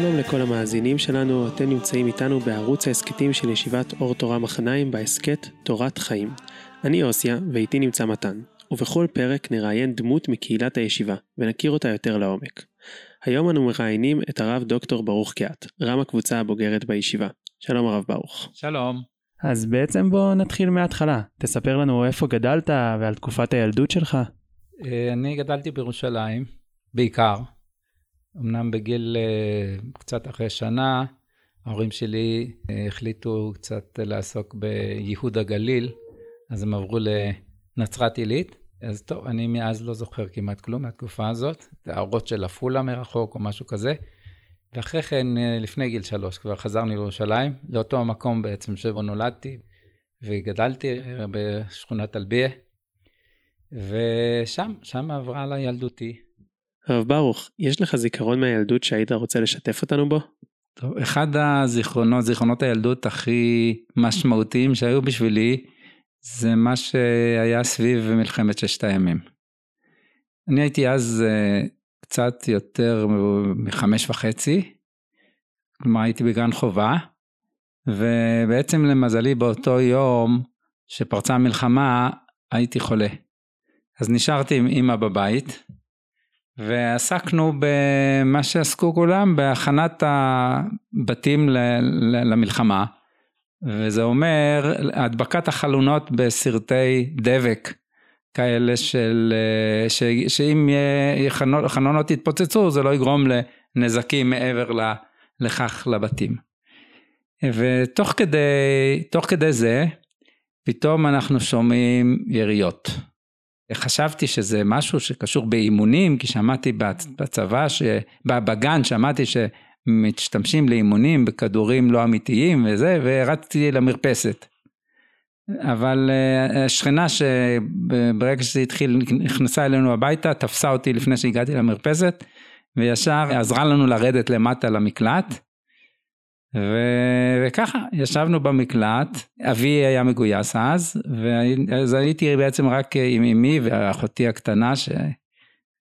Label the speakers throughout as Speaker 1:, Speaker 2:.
Speaker 1: שלום לכל המאזינים שלנו, אתם נמצאים איתנו בערוץ ההסכתים של ישיבת אור תורה מחניים בהסכת תורת חיים. אני אוסיה ואיתי נמצא מתן, ובכל פרק נראיין דמות מקהילת הישיבה ונכיר אותה יותר לעומק. היום אנו מראיינים את הרב דוקטור ברוך קיאט, רם הקבוצה הבוגרת בישיבה. שלום הרב ברוך.
Speaker 2: שלום.
Speaker 1: אז בעצם בוא נתחיל מההתחלה, תספר לנו איפה גדלת ועל תקופת הילדות שלך.
Speaker 2: אה, אני גדלתי בירושלים, בעיקר. אמנם בגיל אה, קצת אחרי שנה, ההורים שלי אה, החליטו קצת לעסוק בייהוד הגליל, אז הם עברו לנצרת עילית. אז טוב, אני מאז לא זוכר כמעט כלום מהתקופה הזאת, את האורות של עפולה מרחוק או משהו כזה. ואחרי כן, אה, לפני גיל שלוש, כבר חזרנו לירושלים, לאותו המקום בעצם שבו נולדתי וגדלתי בשכונת טלביה, ושם, שם עברה לה ילדותי.
Speaker 1: הרב ברוך, יש לך זיכרון מהילדות שהיית רוצה לשתף אותנו בו?
Speaker 2: טוב, אחד הזיכרונות, זיכרונות הילדות הכי משמעותיים שהיו בשבילי, זה מה שהיה סביב מלחמת ששת הימים. אני הייתי אז אה, קצת יותר מחמש וחצי, כלומר הייתי בגן חובה, ובעצם למזלי באותו יום שפרצה המלחמה הייתי חולה. אז נשארתי עם אמא בבית, ועסקנו במה שעסקו כולם, בהכנת הבתים למלחמה, וזה אומר הדבקת החלונות בסרטי דבק כאלה של, ש, שאם חלונות יתפוצצו זה לא יגרום לנזקים מעבר לכך לבתים. ותוך כדי, כדי זה פתאום אנחנו שומעים יריות. חשבתי שזה משהו שקשור באימונים, כי שמעתי בצבא, בגן שמעתי שמשתמשים לאימונים בכדורים לא אמיתיים וזה, ורצתי למרפסת. אבל אה, השכנה שברגע שזה התחיל, נכנסה אלינו הביתה, תפסה אותי לפני שהגעתי למרפסת, וישר עזרה לנו לרדת למטה למקלט. ו... וככה ישבנו במקלט, אבי היה מגויס אז, ואז הייתי בעצם רק עם אמי ואחותי הקטנה שהייתה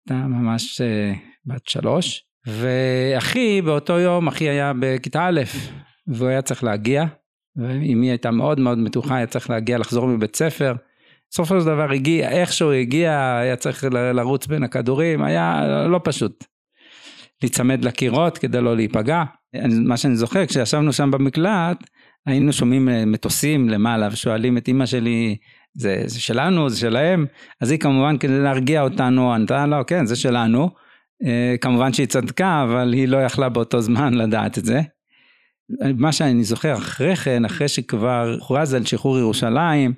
Speaker 2: ממש אה, בת שלוש, ואחי באותו יום, אחי היה בכיתה א', והוא היה צריך להגיע, ואמי הייתה מאוד מאוד מתוחה, היה צריך להגיע לחזור מבית ספר. בסופו של דבר הגיע, איכשהו הגיע, היה צריך לרוץ בין הכדורים, היה לא פשוט. להיצמד לקירות כדי לא להיפגע. מה שאני זוכר, כשישבנו שם במקלט, היינו שומעים אה, מטוסים למעלה ושואלים את אימא שלי, זה, זה שלנו, זה שלהם? אז היא כמובן כדי להרגיע אותנו, ענתה לו, כן, זה שלנו. אה, כמובן שהיא צדקה, אבל היא לא יכלה באותו זמן לדעת את זה. מה שאני זוכר אחרי כן, אחרי שכבר הוכרז על שחרור ירושלים,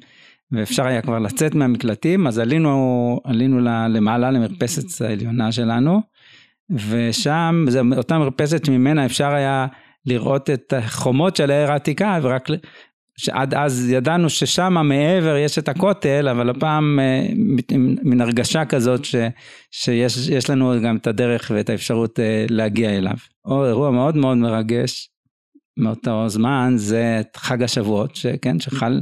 Speaker 2: ואפשר היה כבר לצאת מהמקלטים, אז עלינו, עלינו למעלה למרפסת העליונה שלנו, ושם, זו אותה מרפסת ממנה אפשר היה לראות את החומות של העיר העתיקה, ורק שעד אז ידענו ששם מעבר יש את הכותל, אבל הפעם אה, מן הרגשה כזאת ש, שיש לנו גם את הדרך ואת האפשרות אה, להגיע אליו. או אירוע מאוד מאוד מרגש מאותו זמן זה חג השבועות, שכן, שחל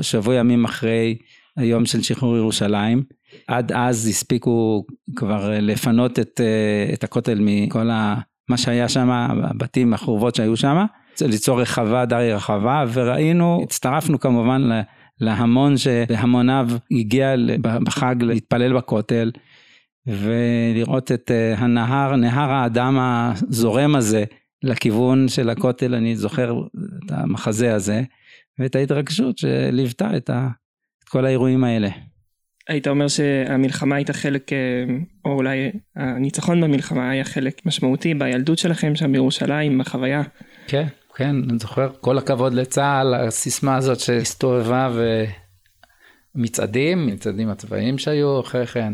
Speaker 2: שבוע ימים אחרי היום של שחרור ירושלים. עד אז הספיקו כבר לפנות את, אה, את הכותל מכל ה, מה שהיה שם, הבתים, החורבות שהיו שם, ליצור רחבה, די רחבה, וראינו, הצטרפנו כמובן להמון שבהמוניו הגיע בחג להתפלל בכותל, ולראות את אה, הנהר, נהר האדם הזורם הזה לכיוון של הכותל, אני זוכר את המחזה הזה, ואת ההתרגשות שליוותה את, את כל האירועים האלה.
Speaker 1: היית אומר שהמלחמה הייתה חלק, אה, או אולי הניצחון במלחמה היה חלק משמעותי בילדות שלכם שם בירושלים, בחוויה.
Speaker 2: כן, כן, אני זוכר, כל הכבוד לצה"ל, הסיסמה הזאת שהסתובבה ומצעדים, מצעדים הצבאיים שהיו אחרי כן.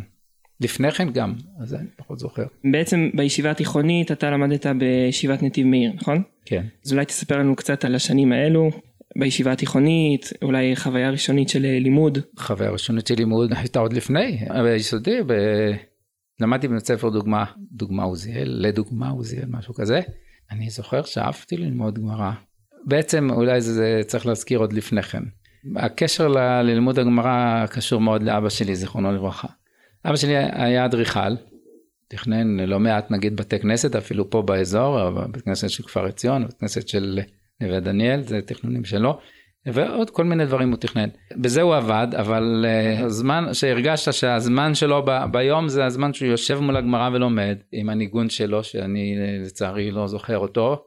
Speaker 2: לפני כן גם, אז אני פחות זוכר.
Speaker 1: בעצם בישיבה התיכונית אתה למדת בישיבת נתיב מאיר, נכון?
Speaker 2: כן.
Speaker 1: אז אולי תספר לנו קצת על השנים האלו, בישיבה התיכונית, אולי חוויה ראשונית של אה, לימוד.
Speaker 2: חוויה ראשונית של לימוד הייתה עוד לפני, ביסודי, ב... למדתי בבית ספר דוגמה, דוגמה עוזיאל, לדוגמה עוזיאל, משהו כזה. אני זוכר שאהבתי ללמוד גמרא. בעצם אולי זה, זה צריך להזכיר עוד לפני כן. הקשר ל, ללימוד הגמרא קשור מאוד לאבא שלי, זיכרונו לברכה. אבא שלי היה אדריכל, תכנן לא מעט נגיד בתי כנסת אפילו פה באזור, בית כנסת של כפר עציון, בית כנסת של נווה דניאל, זה תכנונים שלו. ועוד כל מיני דברים הוא תכנן. בזה הוא עבד, אבל uh, הזמן שהרגשת שהזמן שלו ב, ביום זה הזמן שהוא יושב מול הגמרא ולומד עם הניגון שלו, שאני לצערי לא זוכר אותו,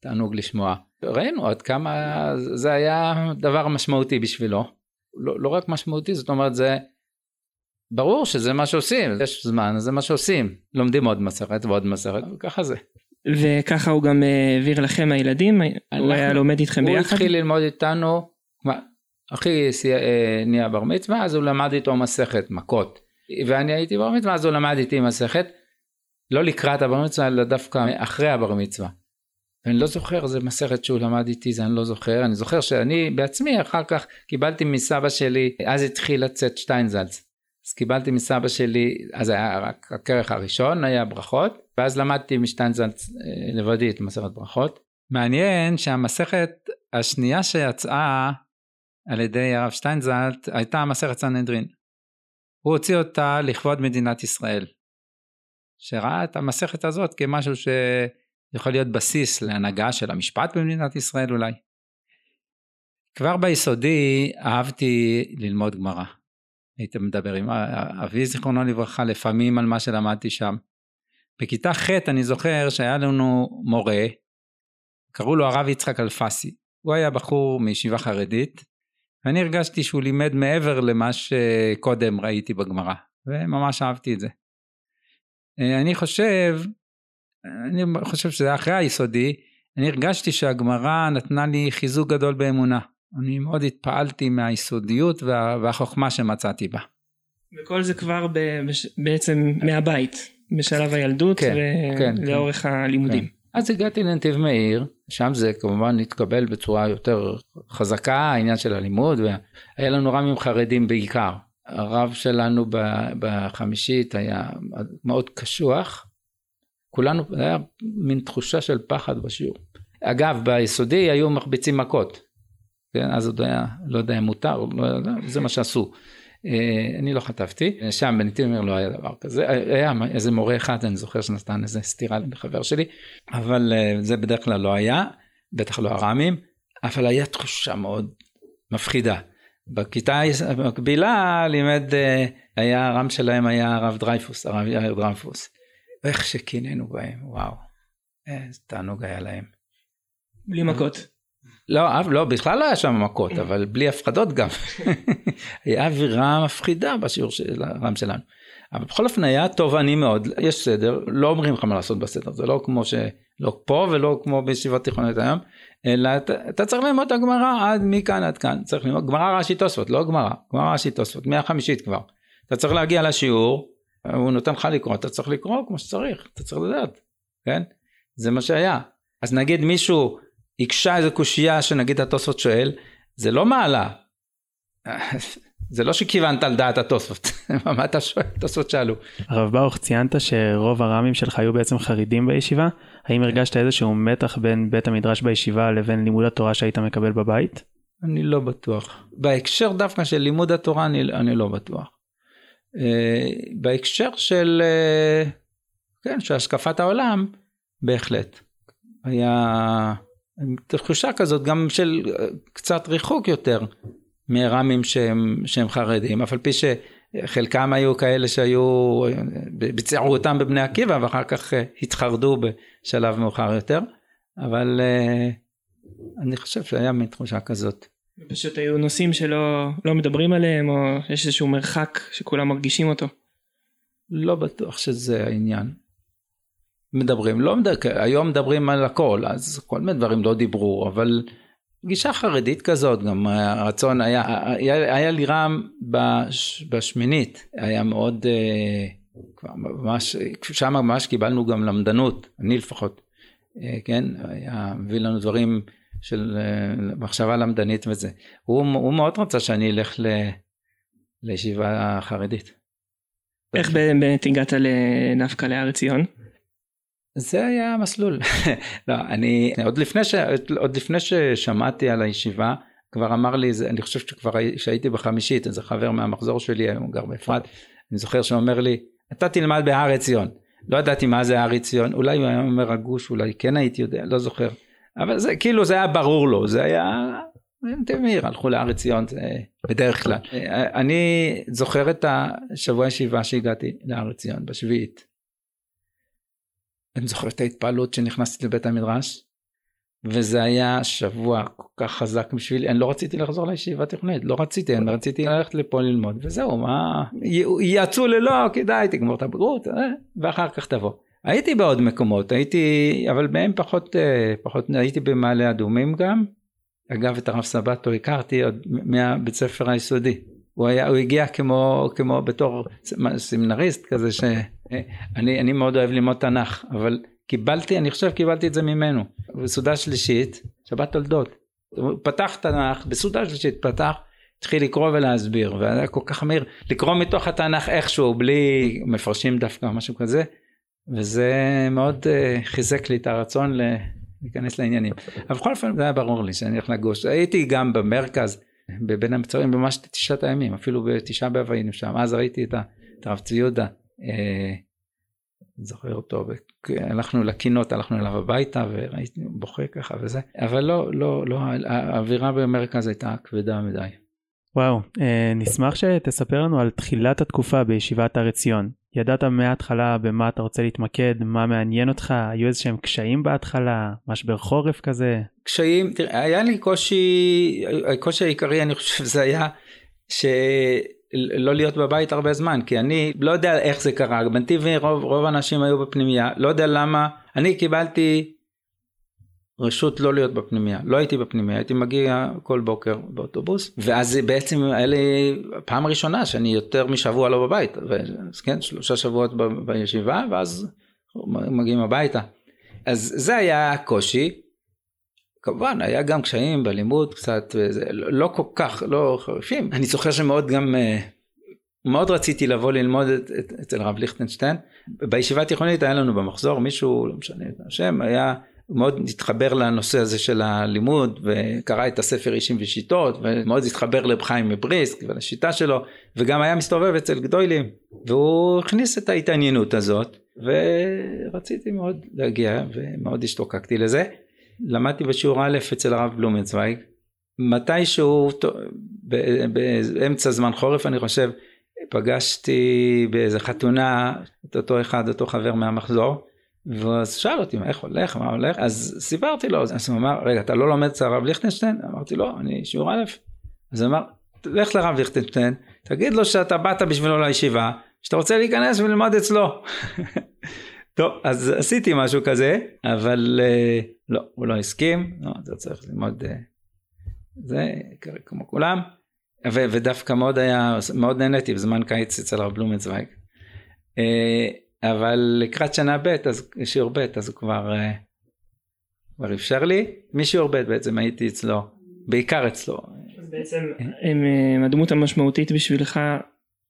Speaker 2: תענוג לשמוע. ראינו עד כמה זה היה דבר משמעותי בשבילו. לא, לא רק משמעותי, זאת אומרת זה ברור שזה מה שעושים, יש זמן, זה מה שעושים. לומדים עוד מסכת ועוד מסכת, וככה זה.
Speaker 1: וככה הוא גם אה, העביר לכם הילדים? הוא היה לומד איתכם ביחד?
Speaker 2: הוא התחיל ללמוד איתנו, אחי אה, נהיה בר מצווה, אז הוא למד איתו מסכת מכות. ואני הייתי בר מצווה, אז הוא למד איתי מסכת. לא לקראת הבר מצווה, אלא דווקא אחרי הבר מצווה. ואני לא זוכר איזה מסכת שהוא למד איתי, זה אני לא זוכר. אני זוכר שאני בעצמי אחר כך קיבלתי מסבא שלי, אז התחיל לצאת שטיינזלץ. אז קיבלתי מסבא שלי, אז היה רק הכרך הראשון, היה ברכות, ואז למדתי משטיינזלץ אה, לבדי את מסכת ברכות. מעניין שהמסכת השנייה שיצאה על ידי הרב שטיינזלט הייתה מסכת סנהדרין. הוא הוציא אותה לכבוד מדינת ישראל. שראה את המסכת הזאת כמשהו שיכול להיות בסיס להנהגה של המשפט במדינת ישראל אולי. כבר ביסודי אהבתי ללמוד גמרא. הייתי מדבר עם אבי זיכרונו לברכה לפעמים על מה שלמדתי שם. בכיתה ח' אני זוכר שהיה לנו מורה, קראו לו הרב יצחק אלפסי. הוא היה בחור מישיבה חרדית, ואני הרגשתי שהוא לימד מעבר למה שקודם ראיתי בגמרא, וממש אהבתי את זה. אני חושב, אני חושב שזה אחרי היסודי, אני הרגשתי שהגמרא נתנה לי חיזוק גדול באמונה. אני מאוד התפעלתי מהיסודיות וה, והחוכמה שמצאתי בה.
Speaker 1: וכל זה כבר ב, בעצם מהבית, בשלב הילדות כן, ולאורך כן, כן. הלימודים. כן.
Speaker 2: אז הגעתי לנתיב מאיר, שם זה כמובן התקבל בצורה יותר חזקה, העניין של הלימוד, והיה לנו רמים חרדים בעיקר. הרב שלנו בחמישית היה מאוד קשוח, כולנו, היה מין תחושה של פחד בשיעור. אגב, ביסודי היו מחביצים מכות. כן, אז עוד היה, לא יודע אם מותר, לא יודע, זה מה שעשו. אה, אני לא חטפתי, שם בנתיב אומר לא היה דבר כזה, היה איזה מורה אחד, אני זוכר שנתן איזה סטירה לחבר שלי, אבל אה, זה בדרך כלל לא היה, בטח לא הרמים, אבל היה תחושה מאוד מפחידה. בכיתה המקבילה לימד, אה, היה, הרם שלהם היה הרב דרייפוס, הרב יאיר דרייפוס. ואיך שקינאנו בהם, וואו, איזה תענוג היה להם.
Speaker 1: בלי מכות.
Speaker 2: לא, לא, בכלל לא היה שם מכות, אבל בלי הפחדות גם. היה אווירה מפחידה בשיעור של הרם שלנו. אבל בכל אופן היה תובעני מאוד, יש סדר, לא אומרים לך מה לעשות בסדר, זה לא כמו ש... לא פה ולא כמו בישיבת תיכונית היום, אלא אתה, אתה צריך ללמוד את הגמרא עד מכאן עד כאן, צריך ללמוד גמרא רש"י תוספות, לא גמרא, גמרא רש"י תוספות, מהחמישית כבר. אתה צריך להגיע לשיעור, הוא נותן לך לקרוא, אתה צריך לקרוא כמו שצריך, אתה צריך לדעת, כן? זה מה שהיה. אז נגיד מישהו הקשה איזה קושייה שנגיד התוספות שואל, זה לא מעלה. זה לא שכיוונת על דעת התוספות, מה אתה שואל, התוספות שאלו.
Speaker 1: הרב ברוך, ציינת שרוב הרמים שלך היו בעצם חרדים בישיבה, האם הרגשת איזשהו מתח בין בית המדרש בישיבה לבין לימוד התורה שהיית מקבל בבית?
Speaker 2: אני לא בטוח. בהקשר דווקא של לימוד התורה אני, אני לא בטוח. Uh, בהקשר של, uh, כן, של השקפת העולם, בהחלט. היה... תחושה כזאת גם של אה, קצת ריחוק יותר מרמים שהם, שהם חרדים, אף על פי שחלקם היו כאלה שהיו, ביצעו אותם בבני עקיבא ואחר כך אה, התחרדו בשלב מאוחר יותר, אבל אה, אני חושב שהיה מין תחושה כזאת.
Speaker 1: פשוט היו נושאים שלא לא מדברים עליהם או יש איזשהו מרחק שכולם מרגישים אותו.
Speaker 2: לא בטוח שזה העניין. מדברים, לא מדבר, היום מדברים על הכל, אז כל מיני דברים לא דיברו, אבל גישה חרדית כזאת, גם הרצון היה, היה, היה לי רם בש, בשמינית, היה מאוד, אה, כבר ממש, שם ממש קיבלנו גם למדנות, אני לפחות, אה, כן, היה מביא לנו דברים של אה, מחשבה למדנית וזה. הוא, הוא מאוד רצה שאני אלך ל, לישיבה חרדית.
Speaker 1: איך באמת הגעת לנפקא להר ציון?
Speaker 2: זה היה המסלול. לא, אני עוד לפני, ש, עוד לפני ששמעתי על הישיבה, כבר אמר לי, זה, אני חושב שכבר שהייתי בחמישית, איזה חבר מהמחזור שלי, היום גר באפרת, אני זוכר שאומר לי, אתה תלמד בהר עציון. לא ידעתי מה זה הר עציון, אולי הוא היה אומר הגוש, אולי כן הייתי יודע, לא זוכר. אבל זה כאילו זה היה ברור לו, זה היה תמיר, הלכו להר עציון בדרך כלל. אני זוכר את השבוע ישיבה שהגעתי להר עציון בשביעית. אני זוכר את ההתפעלות שנכנסתי לבית המדרש וזה היה שבוע כל כך חזק בשבילי, אני לא רציתי לחזור לישיבה תיכונית, לא רציתי, אני רציתי ללכת לפה ללמוד וזהו, מה, יעצו ללא, כדאי, תגמור את הבגרות, אה, ואחר כך תבוא. הייתי בעוד מקומות, הייתי, אבל בהם פחות, אה, פחות, הייתי במעלה אדומים גם. אגב, את הרב סבתו הכרתי עוד מהבית ספר היסודי. הוא היה, הוא הגיע כמו, כמו בתור סמינריסט כזה שאני אני מאוד אוהב ללמוד תנ"ך, אבל קיבלתי, אני חושב קיבלתי את זה ממנו. בסעודה שלישית, שבת תולדות. הוא פתח תנ"ך, בסעודה שלישית פתח, התחיל לקרוא ולהסביר, והיה כל כך מהיר, לקרוא מתוך התנ"ך איכשהו, בלי מפרשים דווקא או משהו כזה, וזה מאוד uh, חיזק לי את הרצון להיכנס לעניינים. אבל בכל אופן זה היה ברור לי שאני הולך לגוש. הייתי גם במרכז, בבין המצרים, ממש תשעת הימים, אפילו בתשעה באב היינו שם, אז ראיתי את הרב צבי יהודה. Uh, זוכר אותו, הלכנו לקינות, הלכנו אליו הביתה וראיתי בוכה ככה וזה, אבל לא, לא, לא, האווירה במרכז הייתה כבדה מדי.
Speaker 1: וואו, אה, נשמח שתספר לנו על תחילת התקופה בישיבת הר עציון. ידעת מההתחלה במה אתה רוצה להתמקד, מה מעניין אותך, היו איזה שהם קשיים בהתחלה, משבר חורף כזה?
Speaker 2: קשיים, תראה, היה לי קושי, הקושי העיקרי אני חושב זה היה ש... לא להיות בבית הרבה זמן כי אני לא יודע איך זה קרה בנתיבי רוב רוב האנשים היו בפנימייה לא יודע למה אני קיבלתי רשות לא להיות בפנימייה לא הייתי בפנימייה הייתי מגיע כל בוקר באוטובוס ואז בעצם היה לי פעם ראשונה שאני יותר משבוע לא בבית כן שלושה שבועות ב, בישיבה ואז מגיעים הביתה. אז זה היה קושי כמובן היה גם קשיים בלימוד קצת וזה לא כל כך לא חריפים. אני זוכר שמאוד גם אה, מאוד רציתי לבוא ללמוד את, את, אצל הרב ליכטנשטיין. בישיבה התיכונית היה לנו במחזור מישהו לא משנה את השם היה מאוד התחבר לנושא הזה של הלימוד וקרא את הספר אישים ושיטות ומאוד התחבר לרב חיים מבריסק ולשיטה שלו וגם היה מסתובב אצל גדולים והוא הכניס את ההתעניינות הזאת ורציתי מאוד להגיע ומאוד השתוקקתי לזה למדתי בשיעור א' אצל הרב בלומנצוויג, מתישהו באמצע זמן חורף אני חושב פגשתי באיזה חתונה את אותו אחד אותו חבר מהמחזור ואז שאל אותי איך הולך? מה הולך? אז סיפרתי לו אז הוא אמר רגע אתה לא לומד אצל הרב ליכטנשטיין? אמרתי לו אני שיעור א' אז הוא אמר לך לרב ליכטנשטיין תגיד לו שאתה באת בשבילו לישיבה שאתה רוצה להיכנס וללמוד אצלו טוב אז עשיתי משהו כזה אבל uh, לא הוא לא הסכים לא, זה צריך ללמוד uh, זה כמו כולם ו, ודווקא מאוד היה מאוד נהניתי בזמן קיץ אצל הרב בלומנצוויג uh, אבל לקראת שנה ב' אז שיעור ב' אז הוא כבר uh, כבר אפשר לי משיעור ב' בעצם הייתי אצלו בעיקר אצלו.
Speaker 1: אז בעצם הם, הדמות המשמעותית בשבילך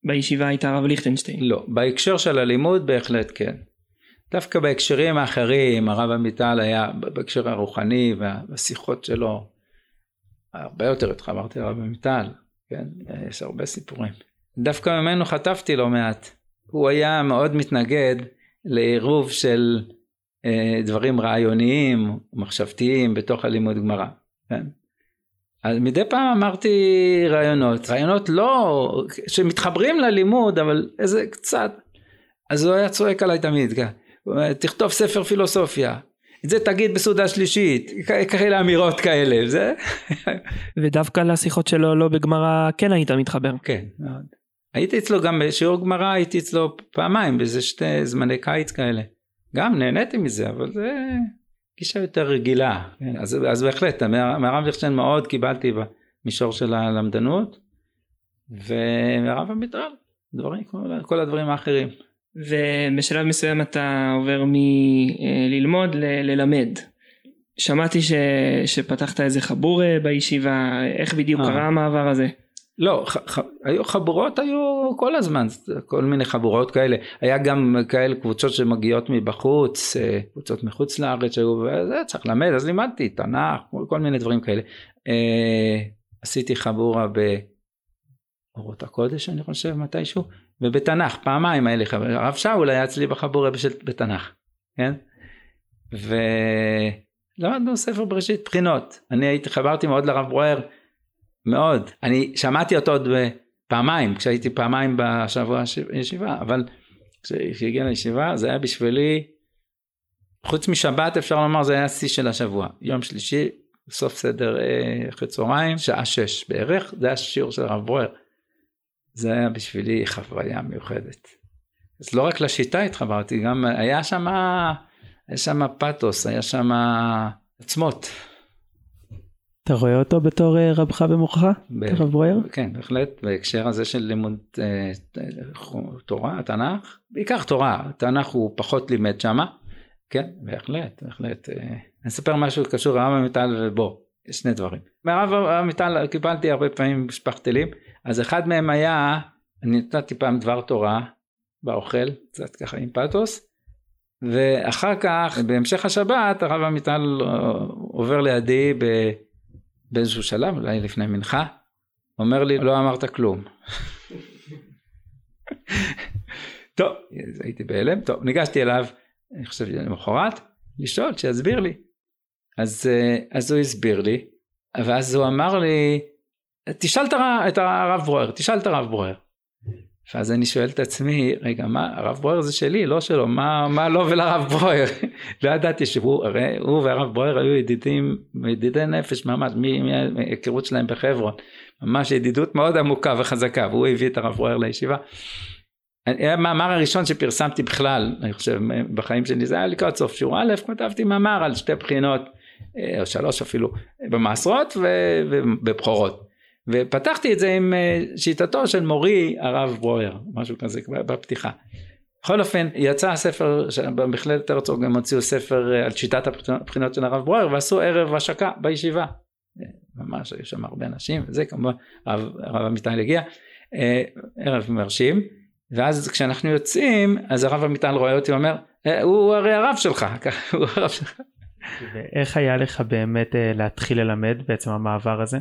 Speaker 1: בישיבה הייתה הרב ליכטנשטיין.
Speaker 2: לא בהקשר של הלימוד בהחלט כן. דווקא בהקשרים האחרים הרב עמיטל היה בהקשר הרוחני והשיחות שלו הרבה יותר התחברתי לרב עמיטל, כן, יש הרבה סיפורים. דווקא ממנו חטפתי לא מעט. הוא היה מאוד מתנגד לעירוב של אה, דברים רעיוניים מחשבתיים בתוך הלימוד גמרא, כן. אז מדי פעם אמרתי רעיונות, רעיונות לא, שמתחברים ללימוד אבל איזה קצת, אז הוא היה צועק עליי תמיד, כן. תכתוב ספר פילוסופיה, את זה תגיד בסעודה שלישית, כאלה אמירות כאלה, זה...
Speaker 1: ודווקא לשיחות שלו לא בגמרא כן היית מתחבר.
Speaker 2: כן, מאוד. הייתי אצלו גם בשיעור גמרא, הייתי אצלו פעמיים, באיזה שתי זמני קיץ כאלה. גם נהניתי מזה, אבל זה גישה יותר רגילה. כן, אז, אז בהחלט, מהרב ליכטנשטיין מאוד קיבלתי במישור של הלמדנות, ומהרב עמיטל, דברים, כל הדברים האחרים.
Speaker 1: ובשלב מסוים אתה עובר מללמוד ללמד. שמעתי ש... שפתחת איזה חבור בישיבה, איך בדיוק אה. קרה המעבר הזה?
Speaker 2: לא, ח, ח, היו חבורות היו כל הזמן, כל מיני חבורות כאלה, היה גם כאלה קבוצות שמגיעות מבחוץ, אה, קבוצות מחוץ לארץ שהיו, וזה צריך ללמד, אז לימדתי תנ"ך, כל, מיני דברים כאלה. אה, עשיתי חבורה אורות הקודש אני חושב מתישהו, ובתנ"ך, פעמיים היה לי חבר, הרב שאול היה אצלי בחבורה בתנ"ך, כן? ולמדנו ספר בראשית בחינות, אני הייתי, חברתי מאוד לרב ברואר, מאוד, אני שמעתי אותו עוד פעמיים, כשהייתי פעמיים בשבוע הישיבה, אבל כשהגיע לישיבה זה היה בשבילי, חוץ משבת אפשר לומר זה היה השיא של השבוע, יום שלישי, סוף סדר אה, אחרי צהריים, שעה שש בערך, זה היה שיעור של הרב ברואר. זה היה בשבילי חוויה מיוחדת. אז לא רק לשיטה התחברתי, גם היה שם, היה שם פתוס, היה שם עצמות.
Speaker 1: אתה רואה אותו בתור אה, רבך ומורך? הרב ברואר?
Speaker 2: כן, בהחלט, בהקשר הזה של לימוד אה, תורה, תנ"ך, בעיקר תורה, תנ"ך הוא פחות לימד שמה, כן, בהחלט, בהחלט. אה, אני אספר משהו שקשור לרב עמיטל ובו, שני דברים. מהרב עמיטל קיבלתי הרבה פעמים משפחת אלים, אז אחד מהם היה, אני נתתי פעם דבר תורה באוכל, קצת ככה עם פתוס, ואחר כך בהמשך השבת הרב עמיטל עובר לידי באיזשהו שלב, אולי לפני מנחה, אומר לי לא אמרת כלום. טוב, הייתי בהלם, טוב, ניגשתי אליו, אני חושב למחרת, לשאול, שיסביר לי. אז, אה, אז הוא הסביר לי, ואז הוא אמר לי, תשאל את הרב ברואר, תשאל את הרב ברואר. ואז אני שואל את עצמי, רגע, מה, הרב ברואר זה שלי, לא שלו, מה, מה לו ולרב ברואר? לא ידעתי שהוא, הרי הוא והרב ברואר היו ידידים, ידידי נפש ממש, מההיכרות שלהם בחברון, ממש ידידות מאוד עמוקה וחזקה, והוא הביא את הרב ברואר לישיבה. המאמר הראשון שפרסמתי בכלל, אני חושב, בחיים שלי, זה היה לקראת סוף שיעור א', כתבתי מאמר על שתי בחינות, אה, או שלוש אפילו, במעשרות ובבכורות. ופתחתי את זה עם אה, שיטתו של מורי הרב ברויר, משהו כזה בפתיחה. בכל אופן יצא הספר, במכללת הרצוג הם הוציאו ספר אה, על שיטת הבחינות של הרב ברויר ועשו ערב השקה בישיבה. אה, ממש היו שם הרבה אנשים וזה כמובן הרב, עמיטל הגיע, ערב מרשים ואז כשאנחנו יוצאים אז הרב עמיטל רואה אותי ואומר הוא הרי הרב שלך, הוא הרב שלך.
Speaker 1: ואיך היה לך באמת להתחיל ללמד בעצם המעבר הזה?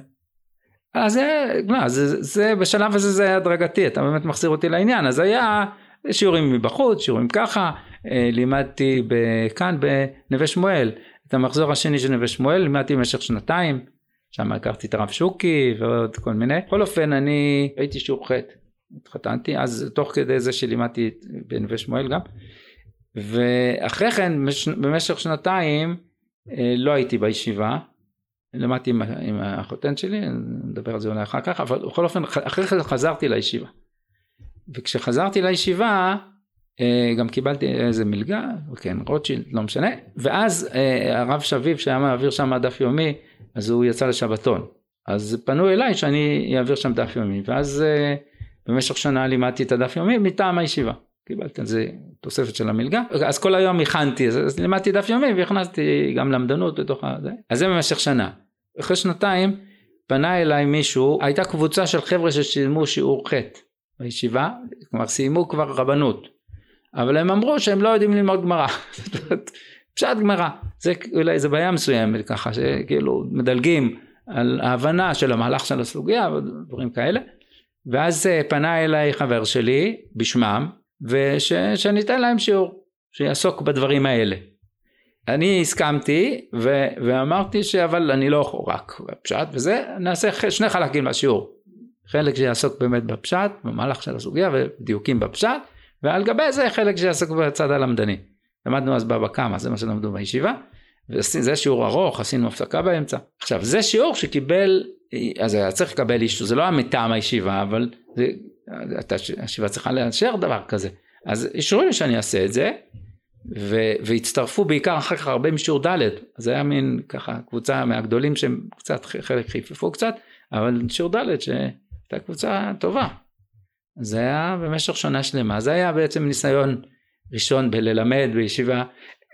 Speaker 2: אז זה, לא, זה, זה בשלב הזה זה היה הדרגתי, אתה באמת מחזיר אותי לעניין, אז היה שיעורים מבחוץ, שיעורים ככה, אה, לימדתי כאן בנווה שמואל, את המחזור השני של נווה שמואל, לימדתי במשך שנתיים, שם הכרתי את הרב שוקי ועוד כל מיני, בכל אופן אני הייתי שיעור ח', התחתנתי, אז תוך כדי זה שלימדתי בנווה שמואל גם, ואחרי כן במשך שנתיים אה, לא הייתי בישיבה, למדתי עם, עם החותן שלי, נדבר על זה אולי אחר כך, אבל בכל אופן אחרי כן חזרתי לישיבה. וכשחזרתי לישיבה אה, גם קיבלתי איזה מלגה, כן, רוטשילד, לא משנה, ואז אה, הרב שביב שהיה מעביר שם דף יומי, אז הוא יצא לשבתון. אז פנו אליי שאני אעביר שם דף יומי, ואז אה, במשך שנה לימדתי את הדף יומי מטעם הישיבה. קיבלתי על זה תוספת של המלגה, אז כל היום הכנתי, אז, אז לימדתי דף יומי והכנסתי גם למדנות לתוך הזה, אז זה במשך שנה. אחרי שנתיים פנה אליי מישהו, הייתה קבוצה של חבר'ה ששילמו שיעור ח' בישיבה, כלומר סיימו כבר רבנות, אבל הם אמרו שהם לא יודעים ללמוד גמרא, פשט גמרא, זה אולי איזה בעיה מסוימת ככה, שכאילו מדלגים על ההבנה של המהלך של הסוגיה ודברים כאלה, ואז אה, פנה אליי חבר שלי בשמם, ושאני אתן להם שיעור שיעסוק בדברים האלה. אני הסכמתי ו- ואמרתי שאבל אני לא רק בפשט וזה נעשה שני חלקים לשיעור. חלק שיעסוק באמת בפשט במהלך של הסוגיה ודיוקים בפשט ועל גבי זה חלק שיעסוק בצד הלמדני. למדנו אז בבא קמא זה מה שלמדו בישיבה וזה שיעור ארוך עשינו הפסקה באמצע. עכשיו זה שיעור שקיבל אז היה צריך לקבל אישור זה לא היה מטעם הישיבה אבל זה הישיבה צריכה לאשר דבר כזה. אז אישורים לי שאני אעשה את זה, ו, והצטרפו בעיקר אחר כך הרבה משיעור ד', אז היה מין ככה קבוצה מהגדולים שהם קצת, חלק חיפפו קצת, אבל שיעור ד' שהייתה קבוצה טובה. זה היה במשך שנה שלמה, זה היה בעצם ניסיון ראשון בללמד בישיבה.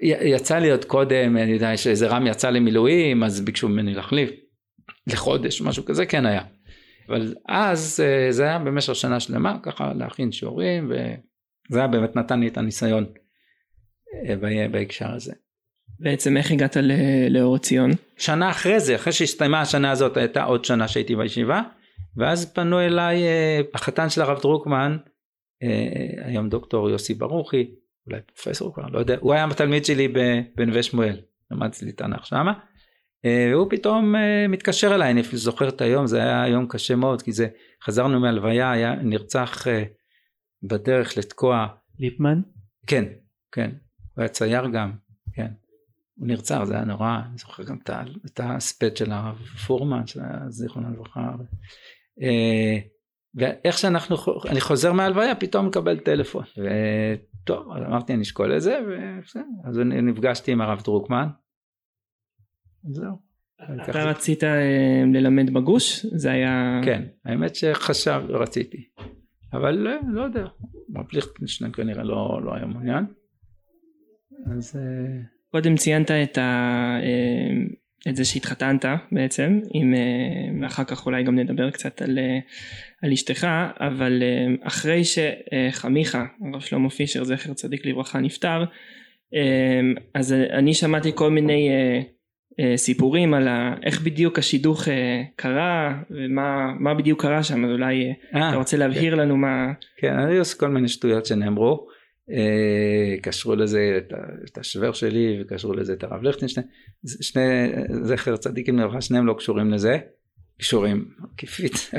Speaker 2: יצא לי עוד קודם, אני יודע שאיזה רם יצא למילואים, אז ביקשו ממני להחליף לחודש, משהו כזה, כן היה. אבל אז אה, זה היה במשך שנה שלמה ככה להכין שיעורים וזה היה באמת נתן לי את הניסיון אה, בהקשר הזה.
Speaker 1: בעצם איך הגעת לאור ציון?
Speaker 2: שנה אחרי זה, אחרי שהסתיימה השנה הזאת הייתה עוד שנה שהייתי בישיבה ואז פנו אליי אה, החתן של הרב דרוקמן, היום דוקטור יוסי ברוכי, אולי פרופסור כבר, לא יודע, הוא היה התלמיד שלי בנווה שמואל, למדתי תנ"ך שמה, והוא פתאום מתקשר אליי, אני זוכר את היום, זה היה יום קשה מאוד, כי זה, חזרנו מהלוויה, היה נרצח בדרך לתקוע.
Speaker 1: ליפמן?
Speaker 2: כן, כן, הוא היה צייר גם, כן. הוא נרצח, זה היה נורא, אני זוכר גם את ההספד של הרב פורמן, זיכרונו לברכה. אה, ואיך שאנחנו, אני חוזר מהלוויה, פתאום מקבל טלפון. וטוב, אז אמרתי, אני אשקול את זה, ובסדר. אז נפגשתי עם הרב דרוקמן. זהו.
Speaker 1: אתה רצית אה, ללמד בגוש? זה היה...
Speaker 2: כן, האמת שחשב, רציתי. אבל לא, לא יודע, רב ליכטנשטיין כנראה לא, לא היה מעוניין.
Speaker 1: אז... אה, קודם ציינת את, ה, אה, את זה שהתחתנת בעצם, עם, אה, אחר כך אולי גם נדבר קצת על, על אשתך, אבל אחרי שחמיך, הרב שלמה פישר, זכר צדיק לברכה, נפטר, אז אני שמעתי כל מיני סיפורים על איך בדיוק השידוך קרה ומה בדיוק קרה שם אז אולי 아, אתה רוצה להבהיר כן. לנו מה
Speaker 2: כן אני עושה כל מיני שטויות שנאמרו. אה, קשרו לזה את השוור שלי וקשרו לזה את הרב ליכטנשטיין. שני זכר צדיקים לברכה שניהם לא קשורים לזה. קשורים עקיפית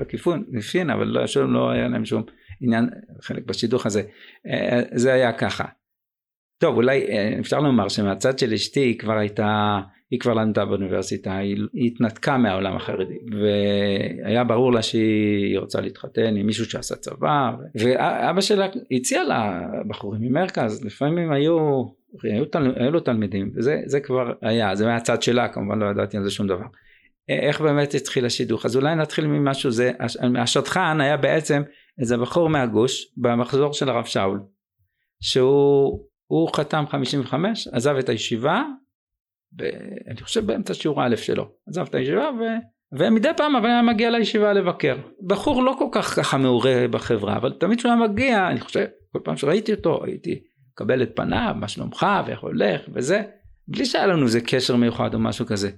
Speaker 2: עקיפון נפין אבל לא, שום, לא היה להם שום עניין חלק בשידוך הזה. אה, זה היה ככה טוב אולי אה, אפשר לומר שמהצד של אשתי היא כבר הייתה היא כבר למדה באוניברסיטה, היא, היא התנתקה מהעולם החרדי והיה ברור לה שהיא רוצה להתחתן עם מישהו שעשה צבא ואבא שלה הציע לה בחורים ממרכז לפעמים היו, היו, תל, היו לו תלמידים וזה כבר היה זה מהצד שלה כמובן לא ידעתי על זה שום דבר. איך באמת התחיל השידוך? אז אולי נתחיל ממשהו זה השטחן היה בעצם איזה בחור מהגוש במחזור של הרב שאול שהוא חתם 55 עזב את הישיבה ב, אני חושב באמצע שיעור א' שלו, עזב את הישיבה ו, ומדי פעם אבל היה מגיע לישיבה לבקר. בחור לא כל כך ככה מעורה בחברה, אבל תמיד כשהוא היה מגיע, אני חושב, כל פעם שראיתי אותו הייתי מקבל את פניו, מה שלומך ואיך הולך וזה, בלי שהיה לנו איזה קשר מיוחד או משהו כזה.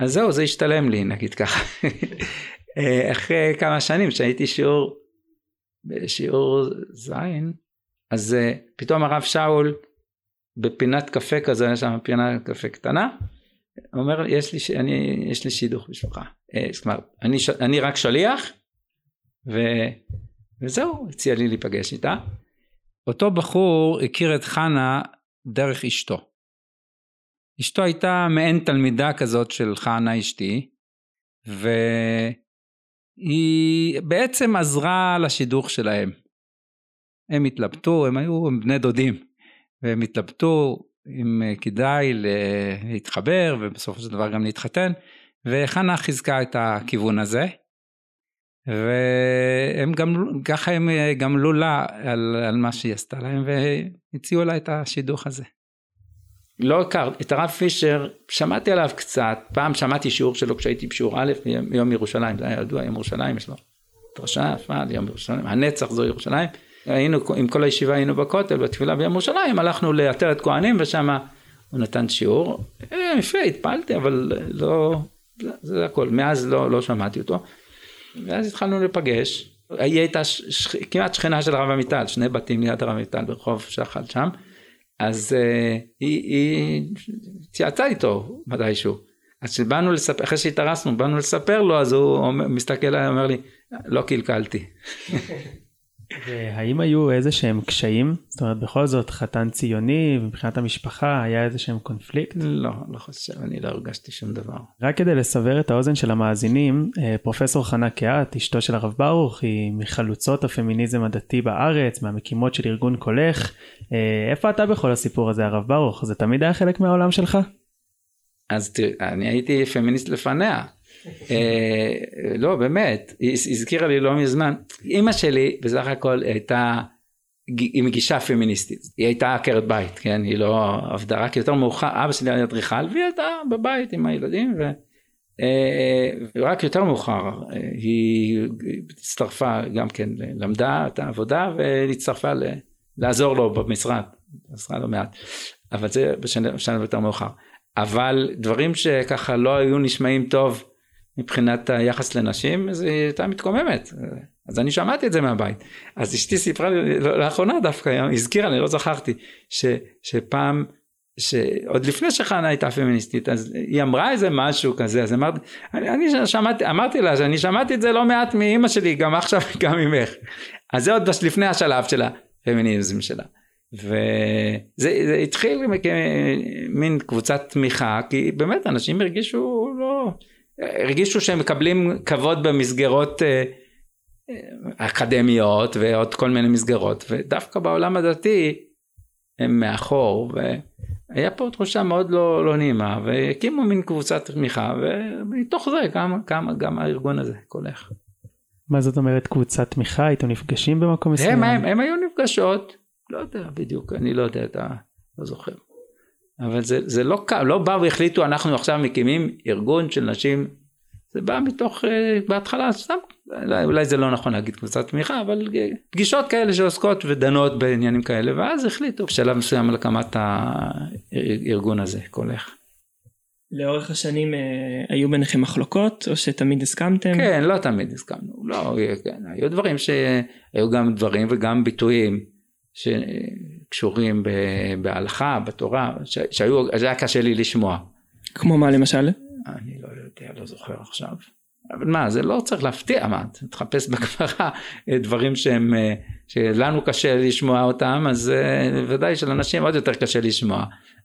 Speaker 2: אז זהו, זה השתלם לי נגיד ככה. אחרי כמה שנים שהייתי שיעור, בשיעור זין, אז אה, פתאום הרב שאול בפינת קפה כזה, יש שם פינת קפה קטנה, אומר, יש לי, אני, יש לי שידוך בשבילך. אה, זאת אומרת, אני, אני רק שליח, ו, וזהו, הציע לי להיפגש איתה. אותו בחור הכיר את חנה דרך אשתו. אשתו הייתה מעין תלמידה כזאת של חנה אשתי, והיא בעצם עזרה לשידוך שלהם. הם התלבטו, הם היו הם בני דודים. והם התלבטו אם אה, כדאי להתחבר ובסופו של דבר גם להתחתן וחנה חיזקה את הכיוון הזה והם גם ככה הם אה, גמלו לה על, על מה שהיא עשתה להם והציעו לה את השידוך הזה. לא הכר, את הרב פישר שמעתי עליו קצת, פעם שמעתי שיעור שלו כשהייתי בשיעור א' ביום ירושלים, זה היה ידוע, יום ירושלים יש לו דרשה, יום ירושלים, הנצח זו ירושלים, היינו עם כל הישיבה היינו בכותל בתפילה ביום ירושלים הלכנו לעטרת כהנים ושם הוא נתן שיעור. אה, יפה התפעלתי אבל לא זה, זה הכל. מאז לא, לא שמעתי אותו. ואז התחלנו לפגש. היא הייתה ש, כמעט שכנה של הרב עמיטל שני בתים ליד הרב עמיטל ברחוב שחל שם. אז uh, היא, היא צייצה איתו מתישהו. אז כשבאנו לספר אחרי שהתארסנו באנו לספר לו אז הוא מסתכל עליי אומר לי לא קלקלתי
Speaker 1: והאם היו איזה שהם קשיים? זאת אומרת בכל זאת חתן ציוני מבחינת המשפחה היה איזה שהם קונפליקט?
Speaker 2: לא, לא חושב, אני לא הרגשתי שום דבר.
Speaker 1: רק כדי לסבר את האוזן של המאזינים, אה, פרופסור חנה קהת, אשתו של הרב ברוך, היא מחלוצות הפמיניזם הדתי בארץ, מהמקימות של ארגון קולך. אה, איפה אתה בכל הסיפור הזה הרב ברוך? זה תמיד היה חלק מהעולם שלך?
Speaker 2: אז תראה, אני הייתי פמיניסט לפניה. אה, לא באמת היא הזכירה לי לא מזמן אימא שלי בסך הכל הייתה היא מגישה פמיניסטית היא הייתה עקרת בית כן היא לא עבדה רק יותר מאוחר אבא שלי היה אדריכל והיא הייתה בבית עם הילדים ו... אה, ורק יותר מאוחר אה, היא הצטרפה גם כן למדה את העבודה והצטרפה לעזור לו במשרד, עזרה לא מעט, אבל זה בשנה יותר מאוחר. אבל דברים שככה לא היו נשמעים טוב מבחינת היחס לנשים, אז היא הייתה מתקוממת. אז אני שמעתי את זה מהבית. אז אשתי סיפרה לי, לא, לאחרונה דווקא, היא הזכירה לי, לא זכרתי, ש, שפעם, שעוד לפני שחנה הייתה פמיניסטית, אז היא אמרה איזה משהו כזה, אז אמרתי, אני, אני שמעתי, אמרתי לה שאני שמעתי את זה לא מעט מאימא שלי, גם עכשיו, גם ממך. אז זה עוד לפני השלב של הפמיניזם שלה. וזה התחיל כמין קבוצת תמיכה, כי באמת אנשים הרגישו לא, הרגישו שהם מקבלים כבוד במסגרות אה, אקדמיות ועוד כל מיני מסגרות, ודווקא בעולם הדתי הם מאחור, והיה פה תחושה מאוד לא, לא נעימה, והקימו מין קבוצת תמיכה, ומתוך זה קם, קם גם הארגון הזה, קולך.
Speaker 1: מה זאת אומרת קבוצת תמיכה? הייתם נפגשים במקום מסוים?
Speaker 2: הם, הם, הם היו נפגשות, לא יודע בדיוק, אני לא יודע, אתה לא זוכר. אבל זה, זה לא, לא באו והחליטו אנחנו עכשיו מקימים ארגון של נשים, זה בא מתוך, אה, בהתחלה סתם, אולי, אולי זה לא נכון להגיד קבוצת תמיכה, אבל אה, פגישות כאלה שעוסקות ודנות בעניינים כאלה, ואז החליטו בשלב מסוים על הקמת הארגון הזה, קולך.
Speaker 3: לאורך השנים אה, היו ביניכם מחלוקות או שתמיד הסכמתם?
Speaker 2: כן, לא תמיד הסכמנו, לא, כן, היו דברים שהיו גם דברים וגם ביטויים שקשורים בהלכה, בתורה, שהיו, זה היה קשה לי לשמוע.
Speaker 3: כמו מה למשל?
Speaker 2: אני לא יודע, לא זוכר עכשיו. אבל מה, זה לא צריך להפתיע, מה, תחפש בגמרא דברים שהם, שלנו קשה לשמוע אותם, אז אה, ודאי שלאנשים עוד יותר קשה לשמוע.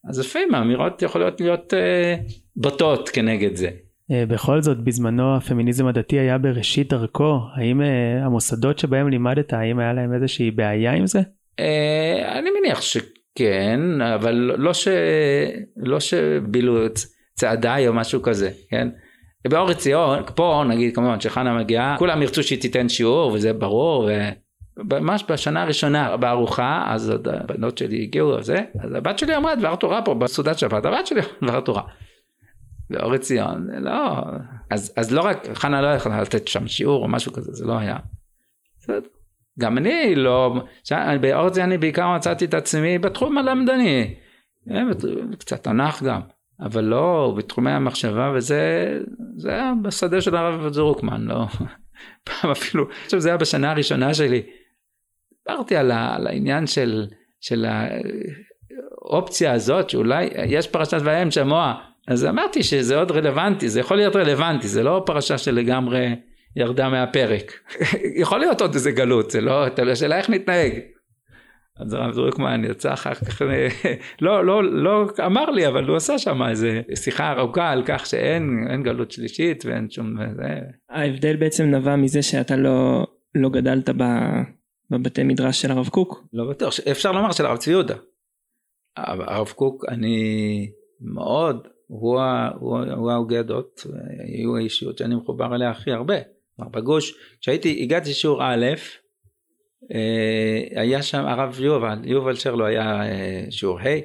Speaker 2: אז לפעמים האמירות יכולות להיות אה, בוטות כנגד זה.
Speaker 1: אה, בכל זאת, בזמנו הפמיניזם הדתי היה בראשית דרכו. האם המוסדות שבהם לימדת, האם היה להם איזושהי בעיה עם זה?
Speaker 2: אה, אני מניח שכן, אבל לא, ש... לא שבילו צעדיי או משהו כזה, כן? באור עציון, פה נגיד כמובן שחנה מגיעה, כולם ירצו שהיא תיתן שיעור וזה ברור, וממש בשנה הראשונה בארוחה, אז הבנות שלי הגיעו וזה, אז הבת שלי אמרה דבר תורה פה בסעודת שבת, הבת שלי אמרה דבר תורה. באור עציון, לא, אז, אז לא רק, חנה לא יכולה לתת שם שיעור או משהו כזה, זה לא היה. בסדר. גם אני לא, באורט אני בעיקר מצאתי את עצמי בתחום הלמדני, אה, קצת תנ"ך גם, אבל לא בתחומי המחשבה וזה, זה היה בשדה של הרב זורקמן, לא, פעם אפילו, חושב שזה היה בשנה הראשונה שלי, דיברתי על, על העניין של, של האופציה הזאת שאולי יש פרשת והם שמוע, אז אמרתי שזה עוד רלוונטי, זה יכול להיות רלוונטי, זה לא פרשה שלגמרי ירדה מהפרק. יכול להיות עוד איזה גלות, זה לא, השאלה איך נתנהג. אז הרב זורקמן יצא אחר כך, לא, לא, לא אמר לי, אבל הוא עשה שם איזה שיחה ארוכה על כך שאין גלות שלישית ואין שום... זה.
Speaker 3: ההבדל בעצם נבע מזה שאתה לא, לא גדלת ב, בבתי מדרש של הרב קוק?
Speaker 2: לא בטוח, אפשר לומר של הרב צבי יהודה. הרב קוק, אני מאוד, הוא ההוגה הדעות, היו האישיות שאני מחובר אליה הכי הרבה. בגוש, כשהייתי, הגעתי לשיעור א', אה, היה שם הרב יובל, יובל שרלו היה אה, שיעור ה',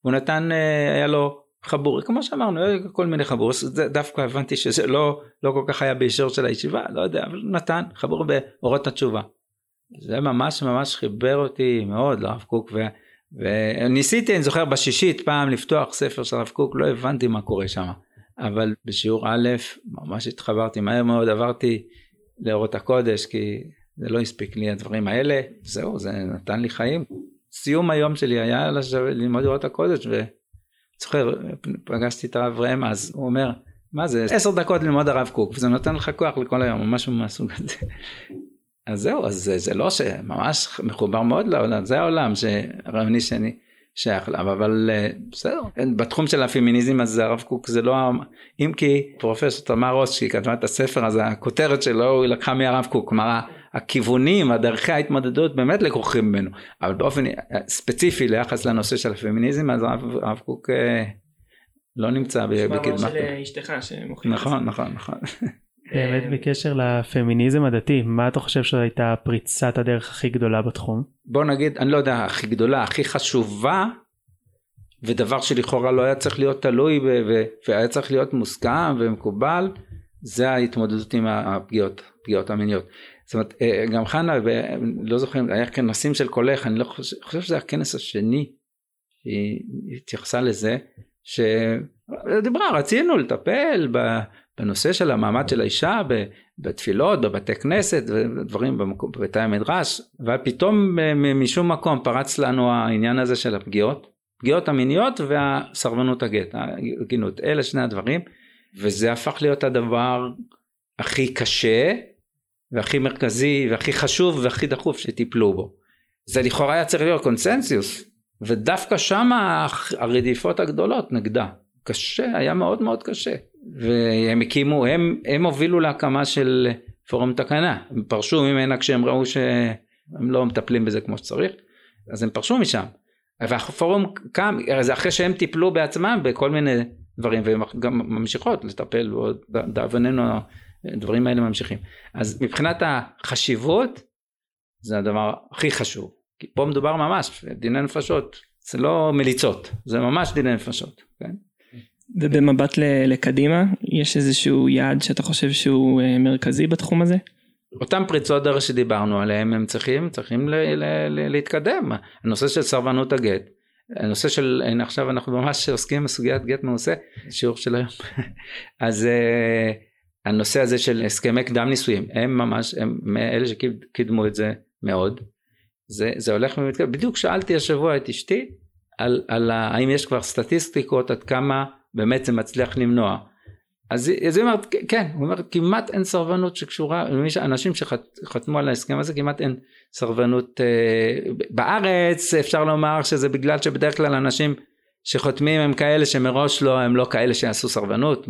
Speaker 2: הוא נתן, אה, היה לו חבור, כמו שאמרנו, כל מיני חבור, דווקא הבנתי שזה לא, לא כל כך היה באישור של הישיבה, לא יודע, אבל נתן חבור באורות התשובה. זה ממש ממש חיבר אותי מאוד לרב קוק, ו, וניסיתי, אני זוכר, בשישית פעם לפתוח ספר של הרב קוק, לא הבנתי מה קורה שם. אבל בשיעור א' ממש התחברתי מהר מאוד, עברתי לאורות הקודש כי זה לא הספיק לי הדברים האלה, זהו, זה נתן לי חיים. סיום היום שלי היה ללמוד אורות הקודש וזוכר, פגשתי את הרב ראם אז, הוא אומר, מה זה, עשר דקות ללמוד הרב קוק, וזה נותן לך כוח לכל היום, או משהו מהסוג הזה. אז זהו, אז זה, זה לא שממש מחובר מאוד לעולם, זה העולם שהרבני שני שייך אליו, אבל אה, בסדר, בתחום של הפמיניזם אז הרב קוק זה לא, אם כי פרופסור תמר רוס שהיא כתבה את הספר אז הכותרת שלו היא לקחה מהרב קוק, כלומר הכיוונים, הדרכי ההתמודדות באמת לקוחים ממנו, אבל באופן ספציפי ליחס לנושא של הפמיניזם אז הרב, קוק אה, לא נמצא בקדמת.
Speaker 3: שמוכיחה.
Speaker 2: נכון, נכון, נכון.
Speaker 1: באמת בקשר לפמיניזם הדתי, מה אתה חושב שהייתה פריצת הדרך הכי גדולה בתחום?
Speaker 2: בוא נגיד, אני לא יודע, הכי גדולה, הכי חשובה, ודבר שלכאורה לא היה צריך להיות תלוי והיה צריך להיות מוסכם ומקובל, זה ההתמודדות עם הפגיעות, הפגיעות המיניות. זאת אומרת, אה, גם חנה, לא זוכר, היה כנסים של קולך, אני לא חושב, חושב שזה הכנס השני, שהיא התייחסה לזה, שדיברה, רצינו לטפל בנושא של המעמד של האישה בתפילות, בבתי כנסת ודברים בבתי המדרש, ופתאום משום מקום פרץ לנו העניין הזה של הפגיעות, פגיעות המיניות והסרבנות הגט, הגינות, אלה שני הדברים, וזה הפך להיות הדבר הכי קשה והכי מרכזי והכי חשוב והכי דחוף שטיפלו בו. זה לכאורה היה צריך להיות קונסנסיוס, ודווקא שם הרדיפות הגדולות נגדה. קשה, היה מאוד מאוד קשה. והם הקימו, הם, הם הובילו להקמה של פורום תקנה. הם פרשו ממנה כשהם ראו שהם לא מטפלים בזה כמו שצריך, אז הם פרשו משם. והפורום קם, זה אחרי שהם טיפלו בעצמם בכל מיני דברים, והם גם ממשיכות לטפל, ודאבוננו הדברים האלה ממשיכים. אז מבחינת החשיבות, זה הדבר הכי חשוב. כי פה מדובר ממש, דיני נפשות, זה לא מליצות, זה ממש דיני נפשות. כן?
Speaker 3: ובמבט לקדימה, יש איזשהו יעד שאתה חושב שהוא אה, מרכזי בתחום הזה?
Speaker 2: אותם פריצות דרך שדיברנו עליהם הם צריכים צריכים ל, ל, ל, להתקדם. הנושא של סרבנות הגט הנושא של הנה עכשיו אנחנו ממש עוסקים בסוגיית גט מעושה שיעור של היום. אז uh, הנושא הזה של הסכמי קדם נישואים הם ממש הם מאלה שקידמו את זה מאוד. זה, זה הולך ומתקדם. בדיוק שאלתי השבוע את אשתי על, על האם יש כבר סטטיסטיקות עד כמה באמת זה מצליח למנוע. אז היא אומרת כן הוא אומר כמעט אין סרבנות שקשורה אנשים שחתמו על ההסכם הזה כמעט אין סרבנות אה, בארץ אפשר לומר שזה בגלל שבדרך כלל אנשים שחותמים הם כאלה שמראש לא הם לא כאלה שיעשו סרבנות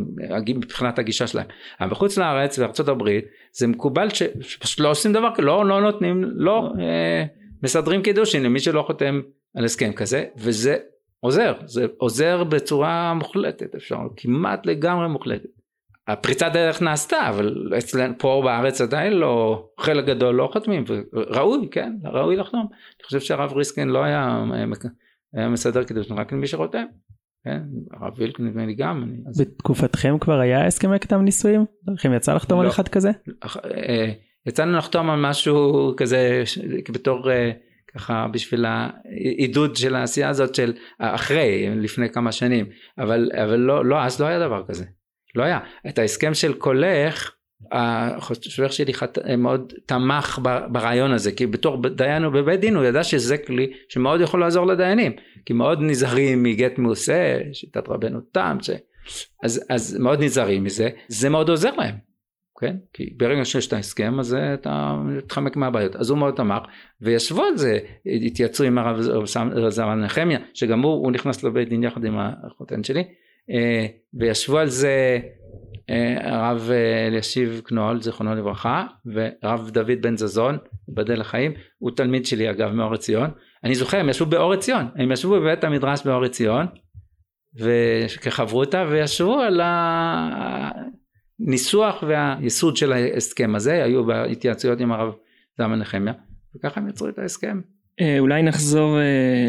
Speaker 2: מבחינת הגישה שלהם. אבל בחוץ לארץ בארצות הברית זה מקובל שפשוט לא עושים דבר כזה לא, לא נותנים לא אה, מסדרים קידושין למי שלא חותם על הסכם כזה וזה עוזר, זה עוזר בצורה מוחלטת, אפשר, כמעט לגמרי מוחלטת. הפריצת דרך נעשתה, אבל אצלנו פה בארץ עדיין לא, חלק גדול לא חותמים, ראוי, כן, ראוי לחתום. אני חושב שהרב ריסקין לא היה, היה מסדר קידוש רק למי שחותם. כן, הרב וילק נדמה לי גם. אני,
Speaker 3: אז... בתקופתכם כבר היה הסכמי קדם נישואים? לכם יצא לחתום לא, על אחד כזה?
Speaker 2: אה, יצאנו לחתום על משהו כזה בתור אה, ככה בשביל העידוד של העשייה הזאת של אחרי לפני כמה שנים. אבל אבל לא לא אז לא היה דבר כזה. לא היה. את ההסכם של קולך החושך שלי חת... מאוד תמך ברעיון הזה. כי בתור דיין ובבית דין הוא ידע שזה כלי שמאוד יכול לעזור לדיינים. כי מאוד נזהרים מגט מעושה שיטת רבנו תם ש... אז, אז מאוד נזהרים מזה. זה מאוד עוזר להם כן? כי ברגע שיש את ההסכם אז אתה מתחמק מהבעיות. אז הוא מאוד תמך וישבו על זה, התייצרו עם הרב זרמן נחמיה, שגם הוא, הוא נכנס לבית דין יחד עם החותן שלי, אה, וישבו על זה אה, הרב אה, אלישיב קנול זיכרונו לברכה והרב דוד בן זזון ייבדל לחיים הוא תלמיד שלי אגב מאור עציון אני זוכר הם ישבו באור עציון הם ישבו בבית המדרש באור עציון וכחברותא וישבו על הניסוח והייסוד של ההסכם הזה היו בהתייעצויות עם הרב זלמן נחמיה וככה הם יצרו את ההסכם.
Speaker 3: אולי נחזור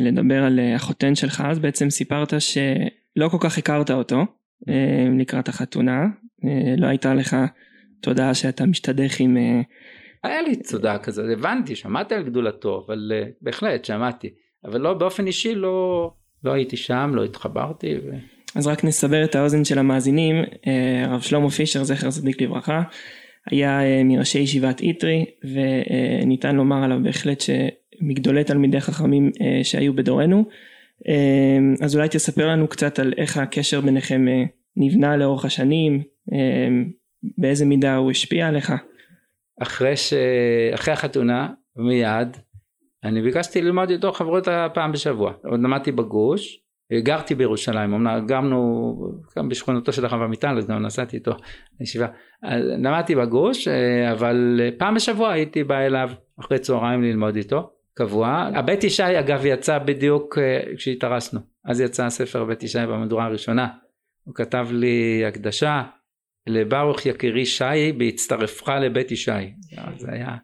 Speaker 3: לדבר על החותן שלך אז בעצם סיפרת שלא כל כך הכרת אותו לקראת החתונה לא הייתה לך תודעה שאתה משתדך עם
Speaker 2: היה לי תודעה כזאת הבנתי שמעתי על גדולתו אבל בהחלט שמעתי אבל לא באופן אישי לא לא הייתי שם לא התחברתי. ו...
Speaker 3: אז רק נסבר את האוזן של המאזינים, אה, הרב שלמה פישר זכר צדיק לברכה, היה אה, מראשי ישיבת איטרי וניתן לומר עליו בהחלט שמגדולי תלמידי חכמים אה, שהיו בדורנו. אז אולי תספר לנו קצת על איך הקשר ביניכם נבנה לאורך השנים, באיזה מידה הוא השפיע עליך.
Speaker 2: אחרי, ש... אחרי החתונה מיד אני ביקשתי ללמוד איתו חברות פעם בשבוע עוד למדתי בגוש גרתי בירושלים, אמנם גרנו גם בשכונתו של הרב עמיטל, אז גם נסעתי איתו לישיבה. למדתי בגוש, אה, אבל פעם בשבוע הייתי בא אליו אחרי צהריים ללמוד איתו, קבוע. הבית ישי אגב יצא בדיוק אה, כשהתארסנו, אז יצא הספר בית ישי במהדורה הראשונה. הוא כתב לי הקדשה לברוך יקירי שי בהצטרפך לבית ישי. זה היה...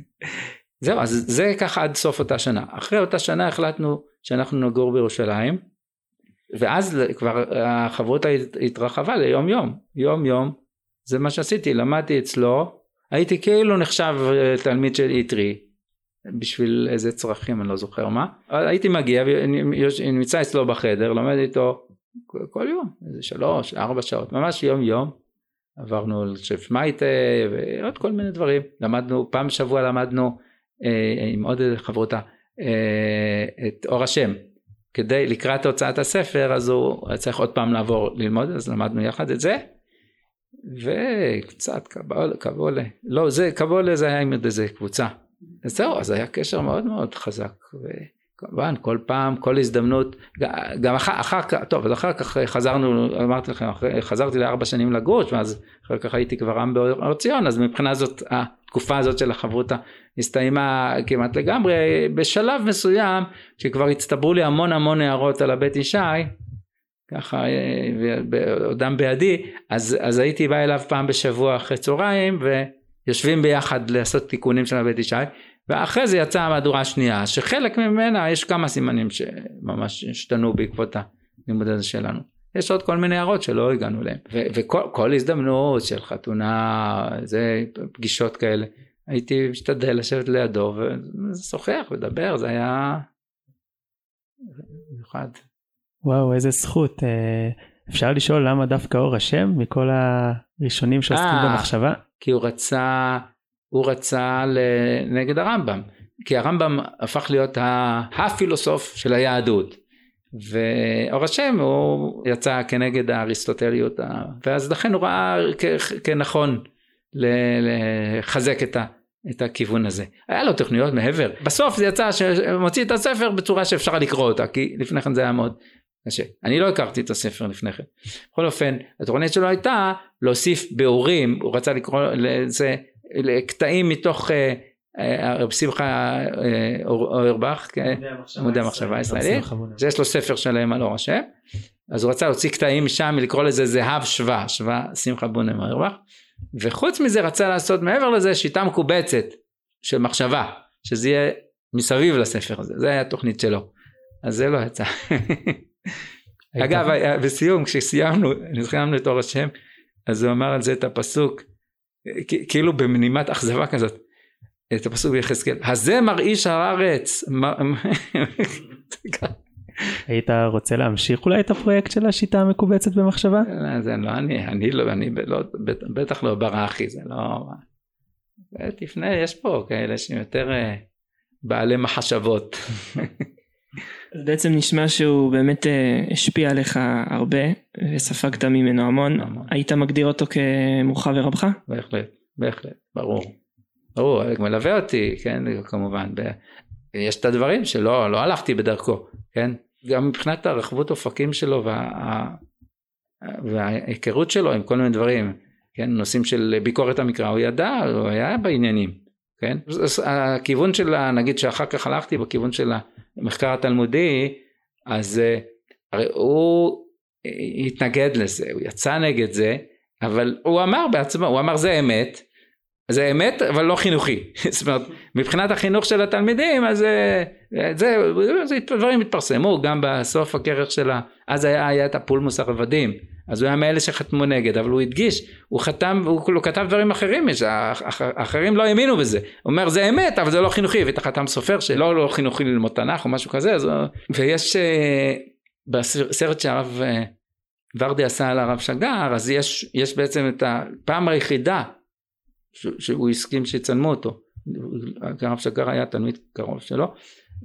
Speaker 2: זהו, אז זה ככה עד סוף אותה שנה. אחרי אותה שנה החלטנו שאנחנו נגור בירושלים, ואז כבר החברות התרחבה ליום יום, יום יום, זה מה שעשיתי, למדתי אצלו, הייתי כאילו נחשב אה, תלמיד של איטרי, בשביל איזה צרכים אני לא זוכר מה, הייתי מגיע ונמצא אצלו בחדר, לומד איתו כל יום, איזה שלוש, ארבע שעות, ממש יום יום, עברנו על שף מייטה ועוד כל מיני דברים. למדנו, פעם בשבוע למדנו אה, עם עוד חברותה את אור השם. כדי לקראת הוצאת הספר אז הוא צריך עוד פעם לעבור ללמוד אז למדנו יחד את זה וקצת קבולה, קבולה, לא זה קבולה זה היה עם איזה קבוצה אז זהו אז היה קשר מאוד מאוד חזק וכמובן כל פעם כל הזדמנות גם אחר, כך טוב אז אחר כך חזרנו אמרתי לכם חזרתי לארבע שנים לגוש ואז אחר כך הייתי כבר עם באור ציון אז מבחינה זאת התקופה הזאת של החברותה הסתיימה כמעט לגמרי בשלב מסוים שכבר הצטברו לי המון המון הערות על הבית ישי ככה עודם בידי אז, אז הייתי בא אליו פעם בשבוע אחרי צהריים ויושבים ביחד לעשות תיקונים של הבית ישי ואחרי זה יצאה המהדורה השנייה שחלק ממנה יש כמה סימנים שממש השתנו בעקבות הלימוד הזה שלנו. יש עוד כל מיני הערות שלא הגענו אליהם וכל הזדמנות של חתונה זה פגישות כאלה הייתי משתדל לשבת לידו ולשוחח ולדבר זה היה מיוחד.
Speaker 1: וואו איזה זכות אה, אפשר לשאול למה דווקא אור השם מכל הראשונים שעוסקים 아, אה, במחשבה?
Speaker 2: כי הוא רצה הוא רצה נגד הרמב"ם כי הרמב"ם הפך להיות הפילוסוף של היהדות ואור השם הוא יצא כנגד האריסטוטליות ואז לכן הוא ראה כנכון לחזק את, ה, את הכיוון הזה. היה לו תוכניות מעבר. בסוף זה יצא שמוציא את הספר בצורה שאפשר לקרוא אותה, כי לפני כן זה היה מאוד קשה. אני לא הכרתי את הספר לפני כן. בכל אופן, התוכנית שלו הייתה להוסיף ביאורים, הוא רצה לקרוא לזה קטעים מתוך אה, אה, רב שמחה אה, אוירבך, עמודי המחשבה הישראלית, יש לו ספר שלם על אור השם, אז הוא רצה להוציא קטעים משם, לקרוא לזה זהב שווה, שווה שמחה בונם אוירבך. וחוץ מזה רצה לעשות מעבר לזה שיטה מקובצת של מחשבה שזה יהיה מסביב לספר הזה זה היה התוכנית שלו אז זה לא יצא. אגב בסיום כשסיימנו סיימנו את אור השם אז הוא אמר על זה את הפסוק כאילו במנימת אכזבה כזאת את הפסוק ביחזקאל הזה מרעיש הארץ
Speaker 1: היית רוצה להמשיך אולי את הפרויקט של השיטה המקובצת במחשבה?
Speaker 2: לא, זה לא אני, אני לא, אני לא, בטח לא ברחי, זה לא... תפנה, יש פה כאלה שהם יותר אה, בעלי מחשבות.
Speaker 3: אז בעצם נשמע שהוא באמת אה, השפיע עליך הרבה וספגת ממנו המון. היית מגדיר אותו כמורך ורבך?
Speaker 2: בהחלט, בהחלט, ברור. ברור, מלווה אותי, כן, כמובן. יש את הדברים שלא לא הלכתי בדרכו, כן? גם מבחינת הרחבות אופקים שלו וה, וההיכרות שלו עם כל מיני דברים, כן? נושאים של ביקורת המקרא, הוא ידע, הוא היה בעניינים, כן? הכיוון של, נגיד שאחר כך הלכתי בכיוון של המחקר התלמודי, אז אה, הרי הוא התנגד לזה, הוא יצא נגד זה, אבל הוא אמר בעצמו, הוא אמר זה אמת, זה אמת אבל לא חינוכי. זאת אומרת מבחינת החינוך של התלמידים אז זה, זה, זה דברים התפרסמו גם בסוף הכרך של ה... אז היה, היה את הפולמוס הרבדים. אז הוא היה מאלה שחתמו נגד אבל הוא הדגיש הוא חתם הוא לא כתב דברים אחרים האחרים לא האמינו בזה. הוא אומר זה אמת אבל זה לא חינוכי ואתה חתם סופר שלא לא חינוכי ללמוד תנ"ך או משהו כזה אז, ויש אה, בסרט שהרב אה, ורדי עשה על הרב שגר אז יש, יש בעצם את הפעם היחידה שהוא הסכים שיצלמו אותו. הרב שקר היה תלמיד קרוב שלו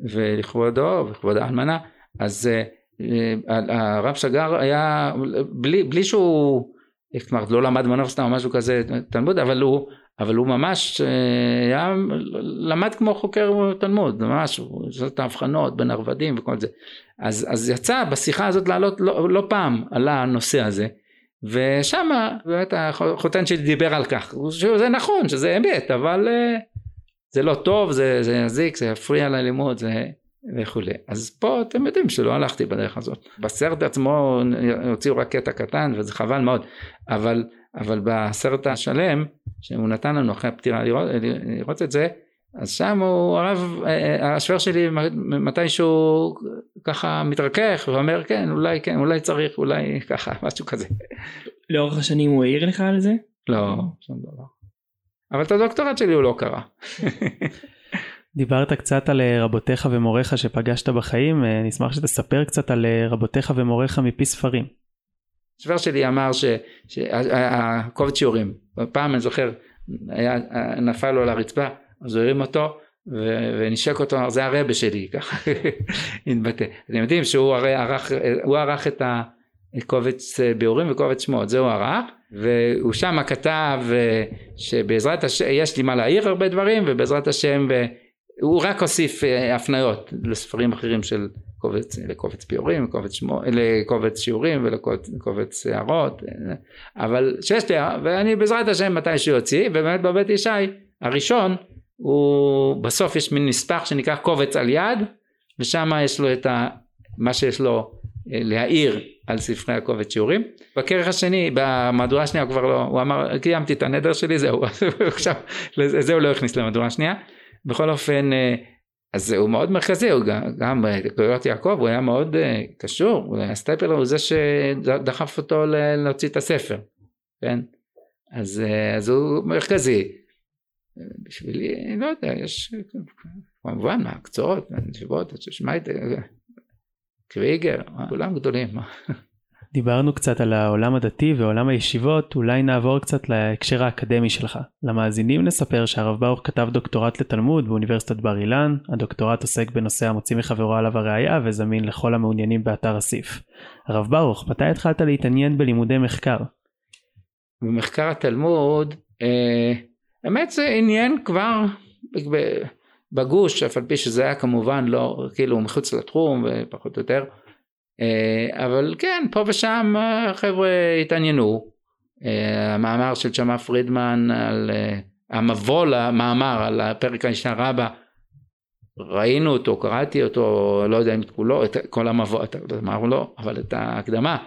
Speaker 2: ולכבודו וכבוד האלמנה אז uh, הרב שגר היה בלי, בלי שהוא כלומר לא למד באוניברסיטה או משהו כזה תלמוד אבל הוא אבל הוא ממש אה, היה למד כמו חוקר תלמוד ממש הוא עושה את ההבחנות בין הרבדים וכל זה אז, אז יצא בשיחה הזאת לעלות לא, לא פעם עלה הנושא הזה ושם באמת החותן שלי דיבר על כך. שזה נכון שזה אמת אבל אה, זה לא טוב זה, זה יזיק זה יפריע ללימוד זה וכולי. אז פה אתם יודעים שלא הלכתי בדרך הזאת. בסרט עצמו הוציאו רק קטע קטן וזה חבל מאוד. אבל אבל בסרט השלם שהוא נתן לנו אחרי הפטירה לראות, לראות את זה אז שם הוא הרב השוור שלי מתישהו ככה מתרכך ואומר כן אולי כן אולי צריך אולי ככה משהו כזה.
Speaker 3: לאורך השנים הוא העיר לך על זה?
Speaker 2: לא שום דבר. אבל את הדוקטורט שלי הוא לא קרא.
Speaker 1: דיברת קצת על אה, רבותיך ומוריך שפגשת בחיים, אה, נשמח שתספר קצת על אה, רבותיך ומוריך מפי ספרים.
Speaker 2: הסופר שלי אמר שהקובץ שיעורים, פעם אני זוכר, היה, נפל לו על הרצפה, אז הרים אותו ונשק אותו, זה הרבה שלי, ככה התבטא. אתם יודעים שהוא הרי ערך, הוא ערך את הקובץ ביאורים וקובץ שמות, זה הוא ערך, והוא שם כתב שבעזרת השם, יש לי מה להעיר הרבה דברים, ובעזרת השם, הוא רק הוסיף הפניות לספרים אחרים של קובץ, לקובץ ביאורים, לקובץ, שמו, לקובץ שיעורים ולקובץ הערות, אבל שיש לי, ואני בעזרת השם מתי שיוציא, ובאמת בבית ישי הראשון הוא בסוף יש מין נספח שנקרא קובץ על יד ושם יש לו את ה, מה שיש לו אה, להעיר על ספרי הקובץ שיעורים. בכרך השני במהדורה השנייה הוא כבר לא, הוא אמר קיימתי את הנדר שלי זהו עכשיו זה הוא לא הכניס למהדורה השנייה. בכל אופן אה, אז הוא מאוד מרכזי הוא גם, גם בקריאות יעקב הוא היה מאוד אה, קשור הסטייפלר הוא זה שדחף אותו להוציא את הספר כן אז, אז הוא מרכזי בשבילי, לא יודע, יש כמובן מהקצועות, מהנשיבות, שמייטר, קוויגר, כולם גדולים.
Speaker 1: דיברנו קצת על העולם הדתי ועולם הישיבות, אולי נעבור קצת להקשר האקדמי שלך. למאזינים נספר שהרב ברוך כתב דוקטורט לתלמוד באוניברסיטת בר אילן, הדוקטורט עוסק בנושא המוציא מחברו עליו הראייה וזמין לכל המעוניינים באתר אסיף. הרב ברוך, מתי התחלת להתעניין בלימודי מחקר?
Speaker 2: במחקר התלמוד, אה, האמת זה עניין כבר בגוש, אף על פי שזה היה כמובן לא, כאילו מחוץ לתחום ופחות או יותר, אה, אבל כן, פה ושם החבר'ה התעניינו. אה, המאמר של צ'מה פרידמן על אה, המבוא למאמר על הפרק הישנה רבה, ראינו אותו, קראתי אותו, לא יודע אם את כולו, את כל המבוא, את המאמר לא, אבל את ההקדמה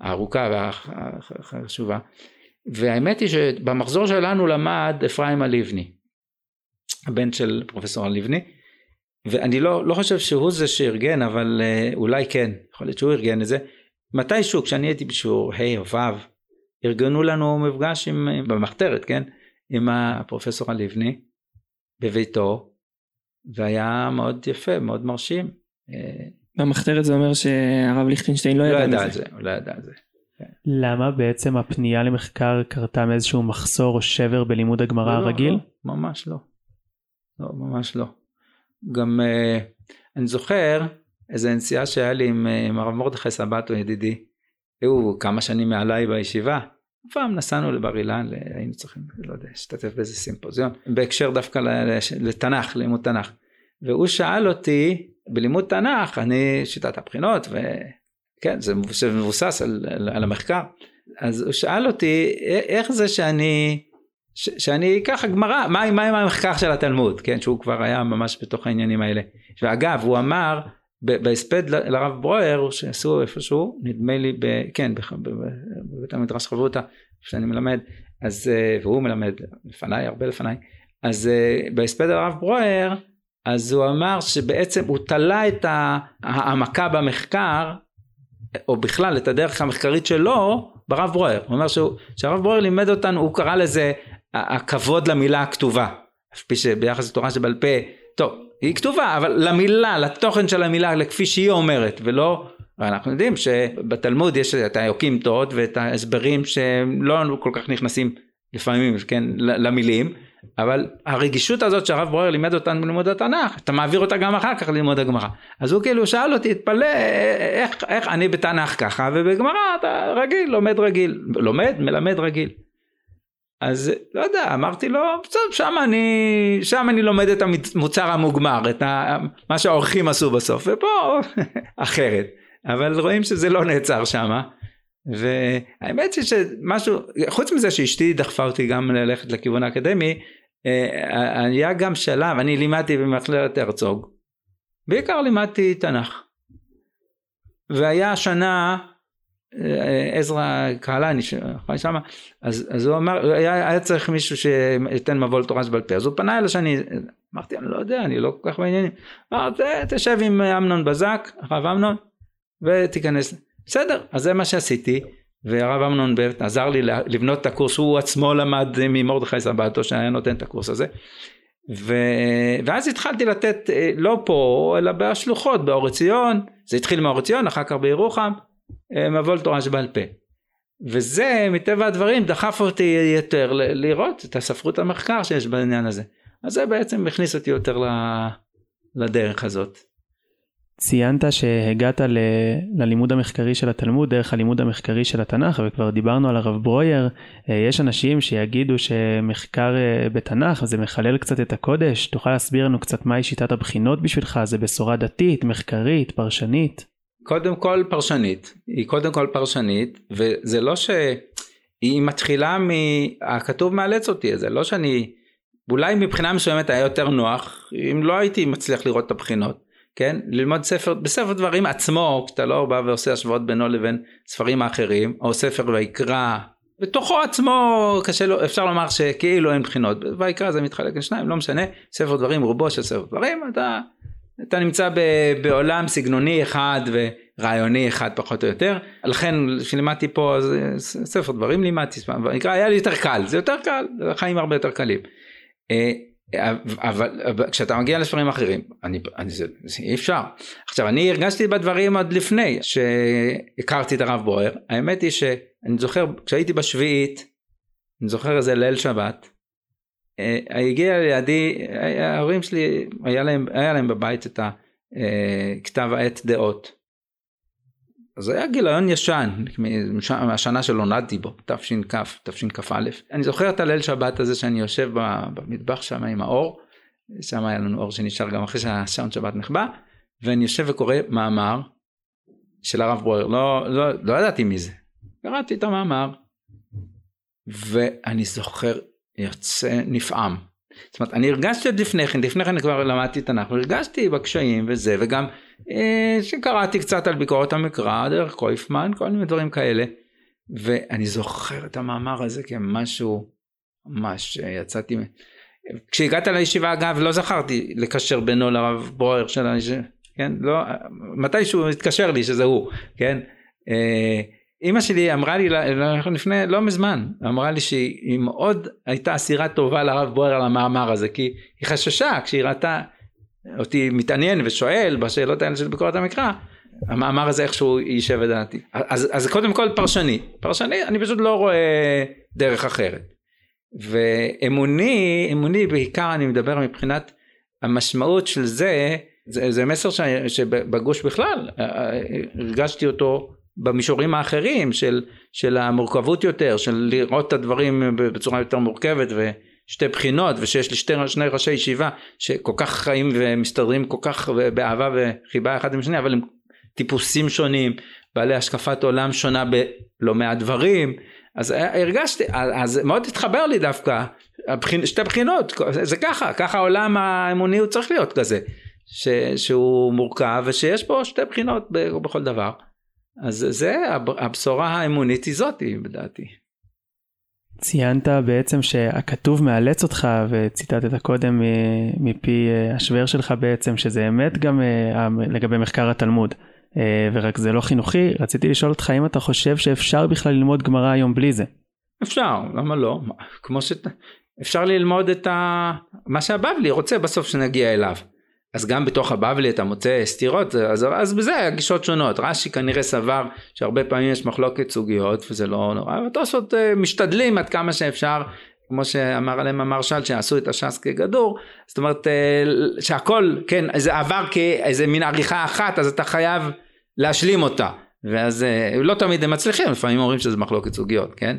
Speaker 2: הארוכה והחשובה. והאמת היא שבמחזור שלנו למד אפרים הלבני, הבן של פרופסור הלבני, ואני לא, לא חושב שהוא זה שארגן, אבל אה, אולי כן, יכול להיות שהוא ארגן את זה. מתישהו, כשאני הייתי בשיעור ה' או ו', ארגנו לנו מפגש עם, במחתרת, כן, עם הפרופסור הלבני, בביתו, והיה מאוד יפה, מאוד מרשים.
Speaker 3: אה, במחתרת זה אומר שהרב ליכטנשטיין לא,
Speaker 2: לא
Speaker 3: ידע
Speaker 2: מזה. זה, הוא לא ידע את זה.
Speaker 1: למה בעצם הפנייה למחקר קרתה מאיזשהו מחסור או שבר בלימוד הגמרא לא, לא הרגיל?
Speaker 2: לא, ממש לא. לא, ממש לא. גם uh, אני זוכר איזה נסיעה שהיה לי עם, uh, עם הרב מרדכי סבתו ידידי. הוא כמה שנים מעליי בישיבה. פעם נסענו לבר אילן, היינו צריכים, לא יודע, להשתתף באיזה סימפוזיון, בהקשר דווקא לתנ"ך, לימוד תנ"ך. והוא שאל אותי, בלימוד תנ"ך, אני שיטת הבחינות, ו... כן, זה מבוסס על, על, על המחקר. אז הוא שאל אותי, איך זה שאני, ש, שאני ככה גמרא, מה, מה עם המחקר של התלמוד, כן, שהוא כבר היה ממש בתוך העניינים האלה. ואגב, הוא אמר, בהספד לרב ברויר, שעשו איפשהו, נדמה לי, ב, כן, בבית המדרש חברותא, שאני מלמד, אז, והוא מלמד לפניי, הרבה לפניי, אז בהספד לרב ברויר, אז הוא אמר שבעצם הוא תלה את העמקה במחקר או בכלל את הדרך המחקרית שלו ברב ברויר. הוא אומר שהוא, שהרב ברויר לימד אותנו, הוא קרא לזה הכבוד למילה הכתובה. אף פי שביחס לתורה שבעל פה, טוב, היא כתובה, אבל למילה, לתוכן של המילה, לכפי שהיא אומרת, ולא, אנחנו יודעים שבתלמוד יש את היוקים-טות ואת ההסברים שהם לא כל כך נכנסים לפעמים, כן, למילים, אבל הרגישות הזאת שהרב ברויר לימד אותנו בלימוד התנ"ך, אתה מעביר אותה גם אחר כך ללמוד הגמרא. אז הוא כאילו שאל אותי, התפלא, איך, איך אני בתנ"ך ככה, ובגמרא אתה רגיל, לומד רגיל. לומד, מלמד רגיל. אז לא יודע, אמרתי לו, בסדר, שם אני, שם אני לומד את המוצר המוגמר, את ה, מה שהאורחים עשו בסוף, ופה אחרת. אבל רואים שזה לא נעצר שמה. והאמת היא שמשהו, חוץ מזה שאשתי דחפה אותי גם ללכת לכיוון האקדמי, אה, היה גם שלב, אני לימדתי במכללת הרצוג, בעיקר לימדתי תנ"ך. והיה שנה, אה, עזרא קהלני, שם, אז, אז הוא אמר, היה, היה צריך מישהו שייתן מבוא לתורה שבעל פה, אז הוא פנה אליי שאני, אמרתי, אני לא יודע, אני לא כל כך בעניינים. אמרתי, תשב עם אמנון בזק, הרב אמנון, ותיכנס. בסדר, אז זה מה שעשיתי, והרב אמנון באמת עזר לי לבנות את הקורס, הוא עצמו למד ממרדכי סבתו שהיה נותן את הקורס הזה. ו... ואז התחלתי לתת אה, לא פה אלא בשלוחות באור עציון, זה התחיל מאור עציון אחר כך בירוחם, אה, מבוא לתורה שבעל פה. וזה מטבע הדברים דחף אותי יותר ל- לראות את הספרות המחקר שיש בעניין הזה. אז זה בעצם הכניס אותי יותר לדרך הזאת.
Speaker 1: ציינת שהגעת ל... ללימוד המחקרי של התלמוד דרך הלימוד המחקרי של התנ"ך וכבר דיברנו על הרב ברויר אה, יש אנשים שיגידו שמחקר אה, בתנ"ך זה מחלל קצת את הקודש. תוכל להסביר לנו קצת מהי שיטת הבחינות בשבילך? זה בשורה דתית מחקרית פרשנית.
Speaker 2: קודם כל פרשנית. היא קודם כל פרשנית וזה לא שהיא מתחילה מהכתוב מאלץ אותי זה. לא שאני אולי מבחינה מסוימת היה יותר נוח אם לא הייתי מצליח לראות את הבחינות. כן ללמוד ספר בספר דברים עצמו כשאתה לא בא ועושה השוואות בינו לבין ספרים האחרים או ספר ויקרא בתוכו עצמו קשה לו אפשר לומר שכאילו אין בחינות ויקרא זה מתחלק לשניים לא משנה ספר דברים רובו של ספר דברים אתה אתה נמצא ב, בעולם סגנוני אחד ורעיוני אחד פחות או יותר לכן כשלימדתי פה אז ספר דברים לימדתי ויקרא היה לי יותר קל זה יותר קל החיים הרבה יותר קלים. אבל, אבל כשאתה מגיע לספרים אחרים אני, אני זה, זה אי אפשר. עכשיו אני הרגשתי בדברים עוד לפני שהכרתי את הרב בוהר. האמת היא שאני זוכר כשהייתי בשביעית אני זוכר איזה ליל שבת אה, הגיע לידי ההורים שלי היה להם היה להם בבית את הכתב אה, העת דעות זה היה גיליון ישן, מהשנה שנולדתי בו, תש"כ, תשכ"א. אני זוכר את הליל שבת הזה שאני יושב במטבח שם עם האור, שם היה לנו אור שנשאר גם אחרי שהשעון שבת נחבא, ואני יושב וקורא מאמר של הרב ברואר, לא, לא, לא ידעתי מי זה. קראתי את המאמר, ואני זוכר, יוצא נפעם. זאת אומרת, אני הרגשתי עוד לפני כן, לפני כן כבר למדתי תנ"ך, הרגשתי בקשיים וזה, וגם שקראתי קצת על ביקורת המקרא, דרך קויפמן, כל מיני דברים כאלה, ואני זוכר את המאמר הזה כמשהו, ממש יצאתי, כשהגעת לישיבה אגב לא זכרתי לקשר בינו לרב ברויר של הישיבה, כן, לא, מתישהו התקשר לי שזה הוא, כן, אה, אימא שלי אמרה לי לפני לא מזמן אמרה לי שהיא מאוד הייתה אסירה טובה לרב בוהר על המאמר הזה כי היא חששה כשהיא ראתה אותי מתעניין ושואל בשאלות האלה של ביקורת המקרא המאמר הזה איכשהו יישב את דעתי אז, אז קודם כל פרשני. פרשני אני פשוט לא רואה דרך אחרת. ואמוני אמוני בעיקר אני מדבר מבחינת המשמעות של זה זה, זה מסר ש, שבגוש בכלל הרגשתי אותו במישורים האחרים של, של המורכבות יותר, של לראות את הדברים בצורה יותר מורכבת ושתי בחינות ושיש לי שתי, שני ראשי ישיבה שכל כך חיים ומסתדרים כל כך באהבה וחיבה אחד עם שני אבל הם טיפוסים שונים, בעלי השקפת עולם שונה בלא מעט דברים אז הרגשתי, אז מאוד התחבר לי דווקא הבחין, שתי בחינות, זה ככה, ככה העולם האמוני הוא צריך להיות כזה, ש, שהוא מורכב ושיש פה שתי בחינות בכל דבר. אז זה הבשורה האמונית היא זאתי בדעתי.
Speaker 1: ציינת בעצם שהכתוב מאלץ אותך וציטטת קודם מפי אה, השוור שלך בעצם שזה אמת גם אה, לגבי מחקר התלמוד אה, ורק זה לא חינוכי רציתי לשאול אותך אם אתה חושב שאפשר בכלל ללמוד גמרא היום בלי זה.
Speaker 2: אפשר למה לא כמו שאפשר ללמוד את ה... מה שהבבלי רוצה בסוף שנגיע אליו. אז גם בתוך הבבלי אתה מוצא סתירות אז, אז בזה הגישות שונות. רש"י כנראה סבר שהרבה פעמים יש מחלוקת סוגיות וזה לא נורא והתוספות אה, משתדלים עד כמה שאפשר כמו שאמר עליהם המרשל שעשו את הש"ס כגדור. זאת אומרת אה, שהכל כן זה עבר כאיזה מין עריכה אחת אז אתה חייב להשלים אותה. ואז אה, לא תמיד הם מצליחים לפעמים אומרים שזה מחלוקת סוגיות כן?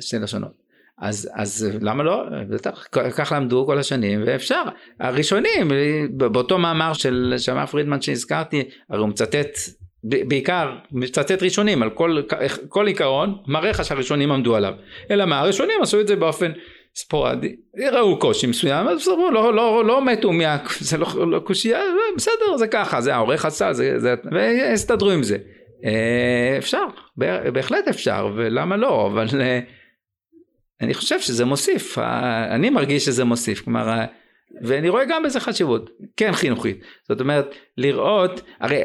Speaker 2: שתי לשונות אז, אז למה לא? בטח, כך למדו כל השנים ואפשר. הראשונים, באותו מאמר של שמע פרידמן שהזכרתי, הרי הוא מצטט, בעיקר מצטט ראשונים על כל, כל עיקרון, מראה לך שהראשונים עמדו עליו. אלא מה, הראשונים עשו את זה באופן ספורדי, ראו קושי מסוים, אז בסדר, לא, לא, לא מתו מה... זה לא, לא קושייה, בסדר, זה ככה, זה העורך עשה, זה, זה, והסתדרו עם זה. אה, אפשר, בהחלט אפשר, ולמה לא, אבל... אני חושב שזה מוסיף, אני מרגיש שזה מוסיף, כלומר, ואני רואה גם בזה חשיבות, כן חינוכית, זאת אומרת לראות, הרי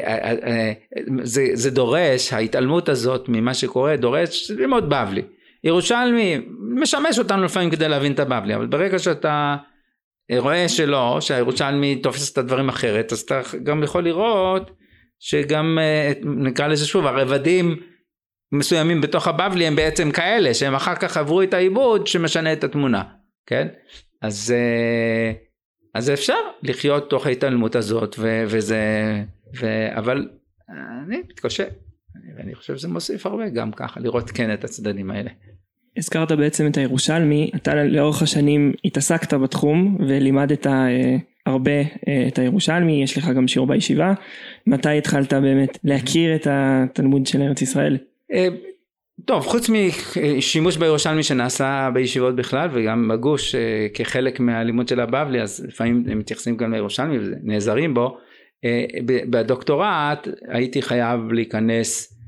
Speaker 2: זה, זה דורש, ההתעלמות הזאת ממה שקורה דורש ללמוד בבלי, ירושלמי משמש אותנו לפעמים כדי להבין את הבבלי, אבל ברגע שאתה רואה שלא, שהירושלמי תופס את הדברים אחרת, אז אתה גם יכול לראות שגם נקרא לזה שוב הרבדים מסוימים בתוך הבבלי הם בעצם כאלה שהם אחר כך עברו את העיבוד שמשנה את התמונה, כן? אז, אה, אז אפשר לחיות תוך ההתעלמות הזאת ו, וזה, ו, אבל אני מתקשה, ואני חושב שזה מוסיף הרבה גם ככה לראות כן את הצדדים האלה.
Speaker 3: הזכרת בעצם את הירושלמי, אתה לאורך השנים התעסקת בתחום ולימדת אה, הרבה אה, את הירושלמי, יש לך גם שיעור בישיבה, מתי התחלת באמת להכיר את התלמוד של ארץ ישראל?
Speaker 2: אה, טוב, חוץ משימוש בירושלמי שנעשה בישיבות בכלל וגם בגוש כחלק מהלימוד של הבבלי, אז לפעמים הם מתייחסים גם לירושלמי ונעזרים בו, בדוקטורט הייתי חייב להיכנס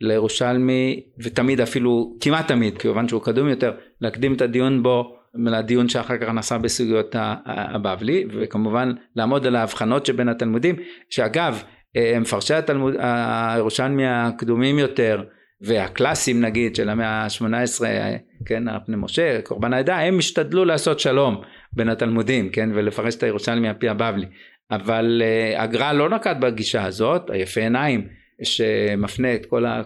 Speaker 2: לירושלמי ותמיד אפילו כמעט תמיד כיוון שהוא קדום יותר להקדים את הדיון בו לדיון שאחר כך נעשה בסוגיות הבבלי וכמובן לעמוד על ההבחנות שבין התלמודים שאגב אה, מפרשי התלמוד הירושלמי הקדומים יותר והקלאסים נגיד של המאה ה-18 כן הפני משה קורבן העדה הם השתדלו לעשות שלום בין התלמודים כן ולפרש את הירושלמי על פי הבבלי. אבל אה, הגר"א לא נקט בגישה הזאת היפה עיניים שמפנה את כל, ה,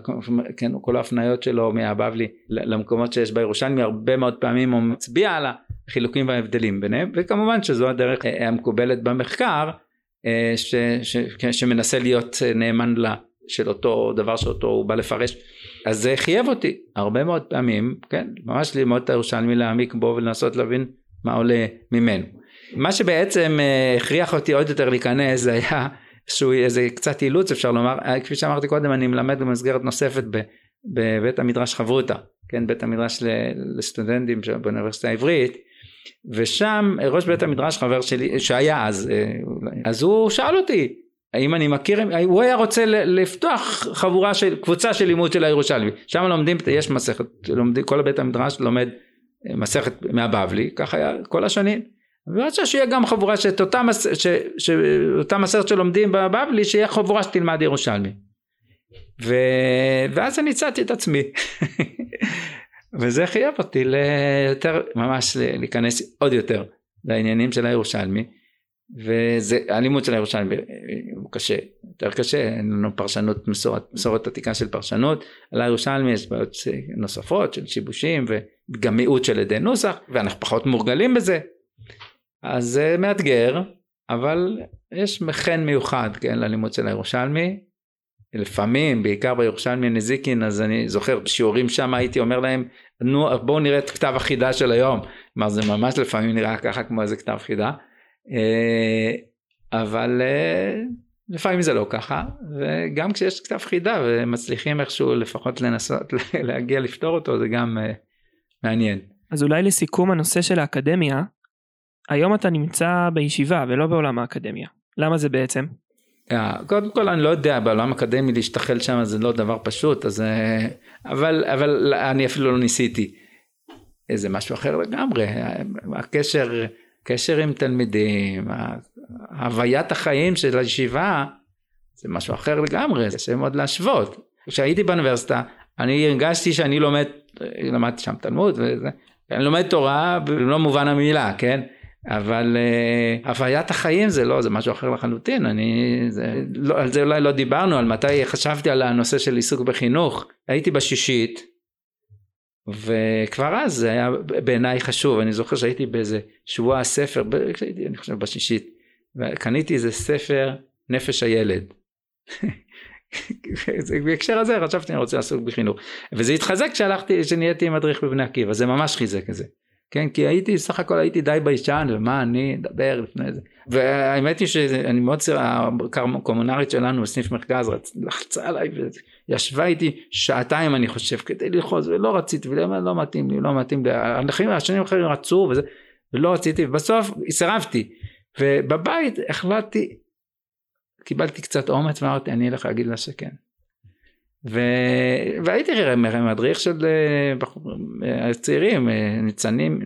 Speaker 2: כן, כל ההפניות שלו מהבבלי למקומות שיש בירושלמי הרבה מאוד פעמים הוא מצביע על החילוקים וההבדלים ביניהם וכמובן שזו הדרך אה, המקובלת במחקר אה, ש, ש, כן, שמנסה להיות נאמן לה של אותו דבר שאותו הוא בא לפרש אז זה חייב אותי. הרבה מאוד פעמים כן ממש ללמוד את הירושלמי להעמיק בו ולנסות להבין מה עולה ממנו. מה שבעצם אה, הכריח אותי עוד יותר להיכנס זה היה שהוא איזה קצת אילוץ אפשר לומר. אה, כפי שאמרתי קודם אני מלמד במסגרת נוספת בבית המדרש חברותא כן בית המדרש לסטודנטים באוניברסיטה העברית. ושם ראש בית המדרש חבר שלי שהיה אז אה, אז הוא שאל אותי האם אני מכיר הוא היה רוצה לפתוח חבורה של קבוצה של לימוד של הירושלמי. שם לומדים יש מסכת לומדים כל בית המדרש לומד מסכת מהבבלי ככה היה כל השנים. ורצה שיהיה גם חבורה שאת אותה, מס, ש, ש, אותה מסרת שלומדים בבבלי שיהיה חבורה שתלמד ירושלמי. ו, ואז אני הצעתי את עצמי. וזה חייב אותי ליותר ממש להיכנס עוד יותר לעניינים של הירושלמי וזה הלימוד של הירושלמי הוא קשה יותר קשה אין לנו פרשנות מסורת, מסורת עתיקה של פרשנות על הירושלמי יש בעיות נוספות של שיבושים וגם מיעוט של עדי נוסח ואנחנו פחות מורגלים בזה אז זה מאתגר, אבל יש חן מיוחד, כן, ללימוד של הירושלמי. לפעמים, בעיקר בירושלמי נזיקין, אז אני זוכר בשיעורים שם הייתי אומר להם, נו בואו נראה את כתב החידה של היום. כלומר זה ממש לפעמים נראה ככה כמו איזה כתב חידה. אה, אבל אה, לפעמים זה לא ככה, וגם כשיש כתב חידה ומצליחים איכשהו לפחות לנסות להגיע לפתור אותו, זה גם אה, מעניין.
Speaker 3: אז אולי לסיכום הנושא של האקדמיה, היום אתה נמצא בישיבה ולא בעולם האקדמיה. למה זה בעצם?
Speaker 2: Yeah, קודם כל אני לא יודע בעולם אקדמי להשתחל שם זה לא דבר פשוט אז אבל אבל אני אפילו לא ניסיתי. זה משהו אחר לגמרי הקשר קשר עם תלמידים הוויית החיים של הישיבה זה משהו אחר לגמרי זה קשה מאוד להשוות. כשהייתי באוניברסיטה אני הרגשתי שאני לומד למדתי שם תלמוד וזה אני לומד תורה במלוא מובן המילה כן אבל uh, הוויית החיים זה לא, זה משהו אחר לחלוטין, אני, זה, לא, על זה אולי לא דיברנו, על מתי חשבתי על הנושא של עיסוק בחינוך, הייתי בשישית, וכבר אז זה היה בעיניי חשוב, אני זוכר שהייתי באיזה שבוע ספר, כשהייתי אני חושב בשישית, וקניתי איזה ספר נפש הילד. בהקשר הזה חשבתי אני רוצה לעסוק בחינוך. וזה התחזק כשהלכתי כשנהייתי מדריך בבני עקיבא זה ממש חיזק את זה. כן כי הייתי סך הכל הייתי די ביישן ומה אני אדבר לפני זה. והאמת היא שאני מאוד הקומונרית שלנו בסניף מרכז לחצה עליי וישבה איתי שעתיים אני חושב כדי ללחוץ ולא רציתי ולא לא מתאים לי לא מתאים לי. הנכים השנים אחרים רצו וזה ולא רציתי ובסוף סירבתי ובבית החלטתי קיבלתי קצת אומץ ואמרתי אני אלך להגיד לה שכן. ו... והייתי מדריך של אה, צעירים אה, ניצנים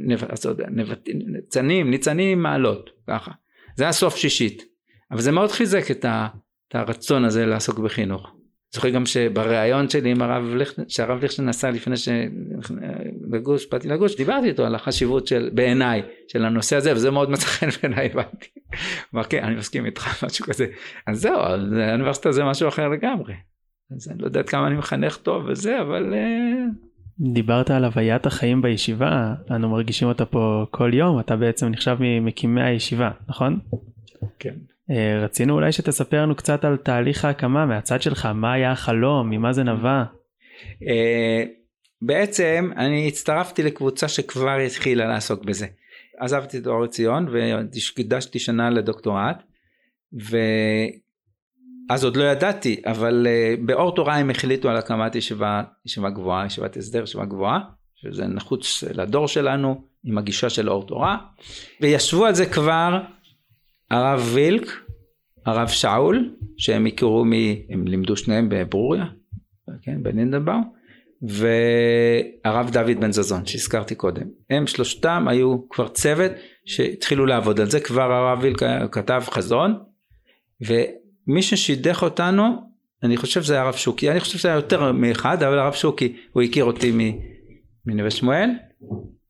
Speaker 2: ניצנים ניצנים מעלות ככה. זה היה סוף שישית. אבל זה מאוד חיזק את, ה... את הרצון הזה לעסוק בחינוך. זוכר גם שבריאיון שלי עם הרב ליכטנשטיין, שהרב ליכטנשטיין נסע לפני שבגוש, באתי לגוש, דיברתי איתו על החשיבות של, בעיניי, של הנושא הזה, וזה מאוד מצא חן בעיניי, הבנתי. אמר, כן, אני מסכים איתך, משהו כזה. אז זהו, האוניברסיטה זה משהו אחר לגמרי. אז אני לא יודע כמה אני מחנך טוב וזה, אבל... אה,
Speaker 1: דיברת על הוויית החיים בישיבה, אנו מרגישים אותה פה כל יום, אתה בעצם נחשב ממקימי הישיבה, נכון?
Speaker 2: כן.
Speaker 1: אה, רצינו אולי שתספר לנו קצת על תהליך ההקמה מהצד שלך, מה היה החלום, ממה זה נבע?
Speaker 2: אה, בעצם אני הצטרפתי לקבוצה שכבר התחילה לעסוק בזה. עזבתי את אור עציון והקדשתי שנה לדוקטורט ואז עוד לא ידעתי אבל uh, באור תורה הם החליטו על הקמת ישיבה, ישיבה גבוהה, ישיבת הסדר, ישיבה גבוהה שזה נחוץ לדור שלנו עם הגישה של אור תורה וישבו על זה כבר הרב וילק, הרב שאול שהם הכירו מ... הם לימדו שניהם בברוריה, כן, בנינדנבאום והרב דוד בן זזון שהזכרתי קודם. הם שלושתם היו כבר צוות שהתחילו לעבוד על זה. כבר הרב ויל כתב חזון ומי ששידך אותנו אני חושב שזה הרב שוקי. אני חושב שזה היה יותר מאחד אבל הרב שוקי הוא הכיר אותי מנווה שמואל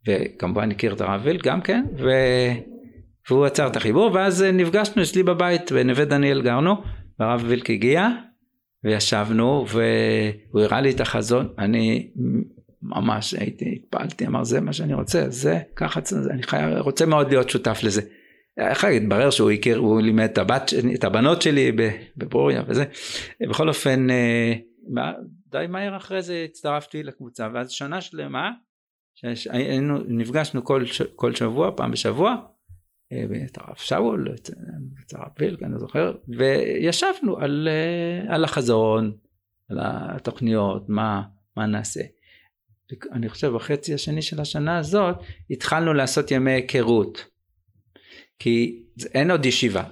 Speaker 2: וכמובן הכיר את הרב ויל גם כן ו... והוא עצר את החיבור ואז נפגשנו אצלי בבית בנווה דניאל גרנו והרב וילק הגיע וישבנו והוא הראה לי את החזון אני ממש הייתי התפעלתי אמר זה מה שאני רוצה זה ככה אני חי, רוצה מאוד להיות שותף לזה. איך התברר שהוא הכיר הוא לימד את, הבת, את הבנות שלי בברוריה וזה בכל אופן אה, די מהר אחרי זה הצטרפתי לקבוצה ואז שנה שלמה שהיינו נפגשנו כל, כל שבוע פעם בשבוע את הרב שאול, את הרב וילק, אני לא זוכר, וישבנו על, אה, על החזון, על התוכניות, מה, מה נעשה. אני חושב בחצי השני של השנה הזאת התחלנו לעשות ימי היכרות. כי אין עוד ישיבה.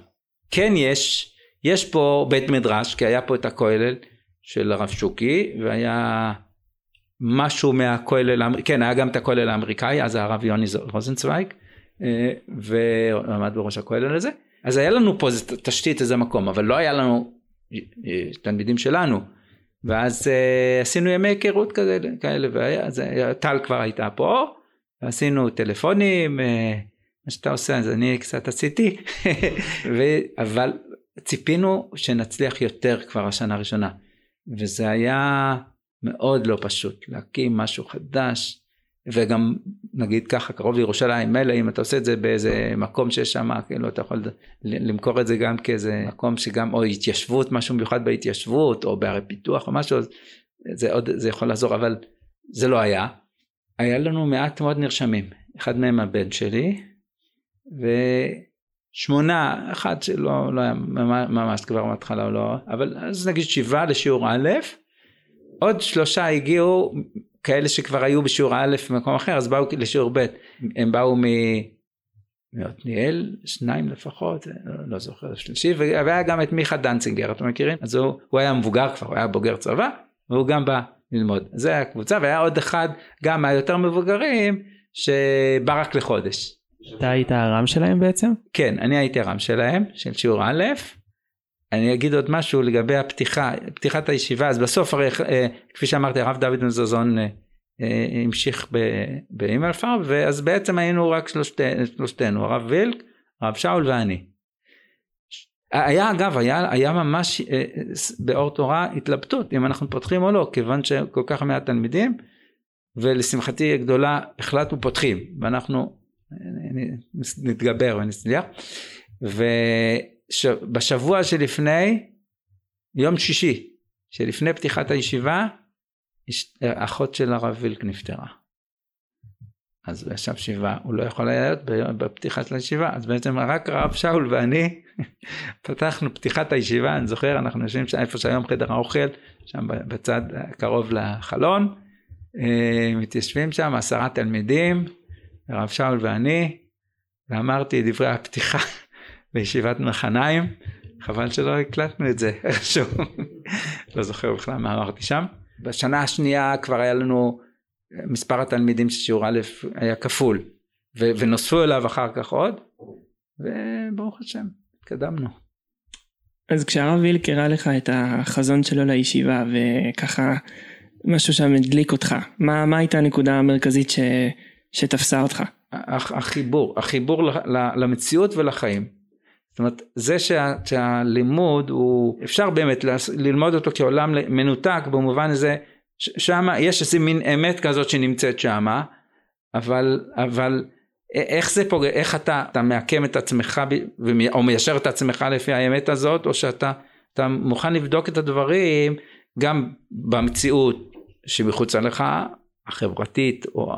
Speaker 2: כן יש, יש פה בית מדרש, כי היה פה את הכולל של הרב שוקי, והיה משהו מהכולל, כן היה גם את הכולל האמריקאי, אז הרב יוני רוזנצוויג, ועמד בראש הכולל הזה אז היה לנו פה איזה תשתית איזה מקום אבל לא היה לנו אה, תלמידים שלנו. ואז uh, עשינו ימי היכרות כאלה, והיה, טל כבר הייתה פה, ועשינו טלפונים, מה שאתה עושה אז אני קצת עשיתי, ו, אבל ציפינו שנצליח יותר כבר השנה הראשונה, וזה היה מאוד לא פשוט להקים משהו חדש, וגם נגיד ככה קרוב לירושלים מילא אם אתה עושה את זה באיזה מקום שיש שם כאילו אתה יכול למכור את זה גם כאיזה מקום שגם או התיישבות משהו מיוחד בהתיישבות או בערי פיתוח או משהו זה עוד זה יכול לעזור אבל זה לא היה. היה לנו מעט מאוד נרשמים אחד מהם הבן שלי ושמונה אחד שלא לא היה ממש כבר מההתחלה לא אבל אז נגיד שבעה לשיעור א' עוד שלושה הגיעו כאלה שכבר היו בשיעור א' במקום אחר אז באו לשיעור ב' הם באו מ... מעתניאל שניים לפחות? לא, זוכר שלישי. והיה גם את מיכה דנצינגר אתם מכירים? אז הוא, הוא היה מבוגר כבר הוא היה בוגר צבא והוא גם בא ללמוד. זה הקבוצה והיה עוד אחד גם מהיותר מבוגרים שבא רק לחודש.
Speaker 1: אתה היית הרם שלהם בעצם?
Speaker 2: כן אני הייתי הרם שלהם של שיעור א' אני אגיד עוד משהו לגבי הפתיחה, פתיחת הישיבה, אז בסוף הרי אה, כפי שאמרתי הרב דוד בן זזון אה, אה, המשיך באימלפר ואז בעצם היינו רק שלושתי, שלושתנו הרב וילק, הרב שאול ואני. היה אגב היה, היה ממש באור תורה התלבטות אם אנחנו פותחים או לא כיוון שכל כך מעט תלמידים ולשמחתי הגדולה החלטנו פותחים ואנחנו נתגבר ונצליח. בשבוע שלפני, יום שישי, שלפני פתיחת הישיבה, אחות של הרב וילק נפטרה. אז הוא ישב שבעה, הוא לא יכול היה להיות בפתיחת הישיבה, אז בעצם רק הרב שאול ואני פתחנו פתיחת הישיבה, אני זוכר, אנחנו יושבים איפה שהיום חדר האוכל, שם בצד קרוב לחלון, אה, מתיישבים שם עשרה תלמידים, הרב שאול ואני, ואמרתי דברי הפתיחה בישיבת מחניים, חבל שלא הקלטנו את זה איכשהו, לא זוכר בכלל מה אמרתי שם. בשנה השנייה כבר היה לנו מספר התלמידים של שיעור א' היה כפול, ו- ונוספו אליו אחר כך עוד, וברוך השם, התקדמנו.
Speaker 3: אז כשהרב וילק הראה לך את החזון שלו לישיבה וככה משהו שם הדליק אותך, מה, מה הייתה הנקודה המרכזית ש, שתפסה אותך?
Speaker 2: החיבור, החיבור למציאות ולחיים. אומרת, זה שה, שהלימוד הוא, אפשר באמת ללמוד אותו כעולם מנותק במובן הזה, שם יש איזה מין אמת כזאת שנמצאת שמה, אבל, אבל איך זה פוגע, איך אתה, אתה מעקם את עצמך או מיישר את עצמך לפי האמת הזאת, או שאתה אתה מוכן לבדוק את הדברים גם במציאות שמחוץ לך, החברתית או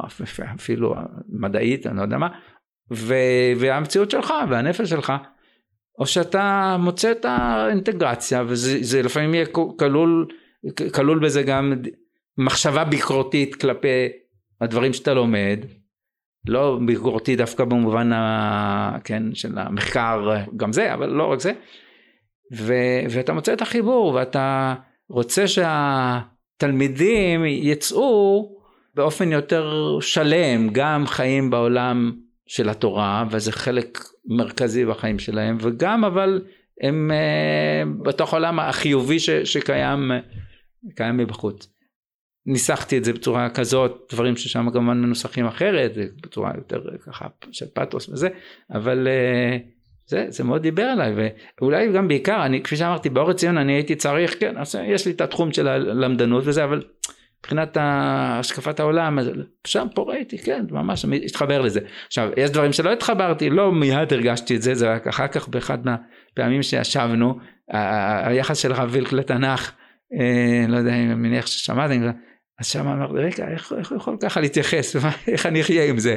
Speaker 2: אפילו המדעית, אני לא יודע מה, והמציאות שלך והנפש שלך, או שאתה מוצא את האינטגרציה וזה לפעמים יהיה כלול, כלול בזה גם מחשבה ביקורתית כלפי הדברים שאתה לומד, לא ביקורתי דווקא במובן ה, כן, של המחקר, גם זה, אבל לא רק זה, ו, ואתה מוצא את החיבור ואתה רוצה שהתלמידים יצאו באופן יותר שלם, גם חיים בעולם של התורה, וזה חלק מרכזי בחיים שלהם, וגם אבל הם uh, בתוך העולם החיובי ש, שקיים קיים מבחוץ. ניסחתי את זה בצורה כזאת, דברים ששם כמובן מנוסחים אחרת, בצורה יותר ככה של פתוס וזה, אבל uh, זה, זה מאוד דיבר עליי, ואולי גם בעיקר, אני, כפי שאמרתי, באור ציון אני הייתי צריך, כן, יש לי את התחום של הלמדנות וזה, אבל מבחינת השקפת העולם, שם פה ראיתי, כן, ממש התחבר לזה. עכשיו, יש דברים שלא התחברתי, לא מיד הרגשתי את זה, זה רק אחר כך באחד מהפעמים שישבנו, היחס של הרב וילק לתנ"ך, אה, לא יודע אני מניח ששמעתם, אז שם אמרתי, רגע, איך, איך יכול ככה להתייחס, איך אני אחיה עם זה?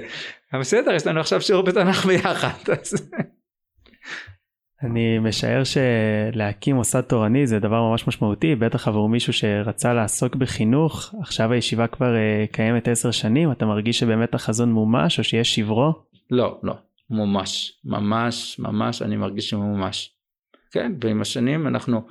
Speaker 2: בסדר, יש לנו עכשיו שיעור בתנ"ך ביחד. אז...
Speaker 1: אני משער שלהקים מוסד תורני זה דבר ממש משמעותי, בטח עבור מישהו שרצה לעסוק בחינוך, עכשיו הישיבה כבר uh, קיימת עשר שנים, אתה מרגיש שבאמת החזון מומש או שיש שברו?
Speaker 2: לא, לא, מומש, ממש, ממש, אני מרגיש שמומש. כן, ועם השנים אנחנו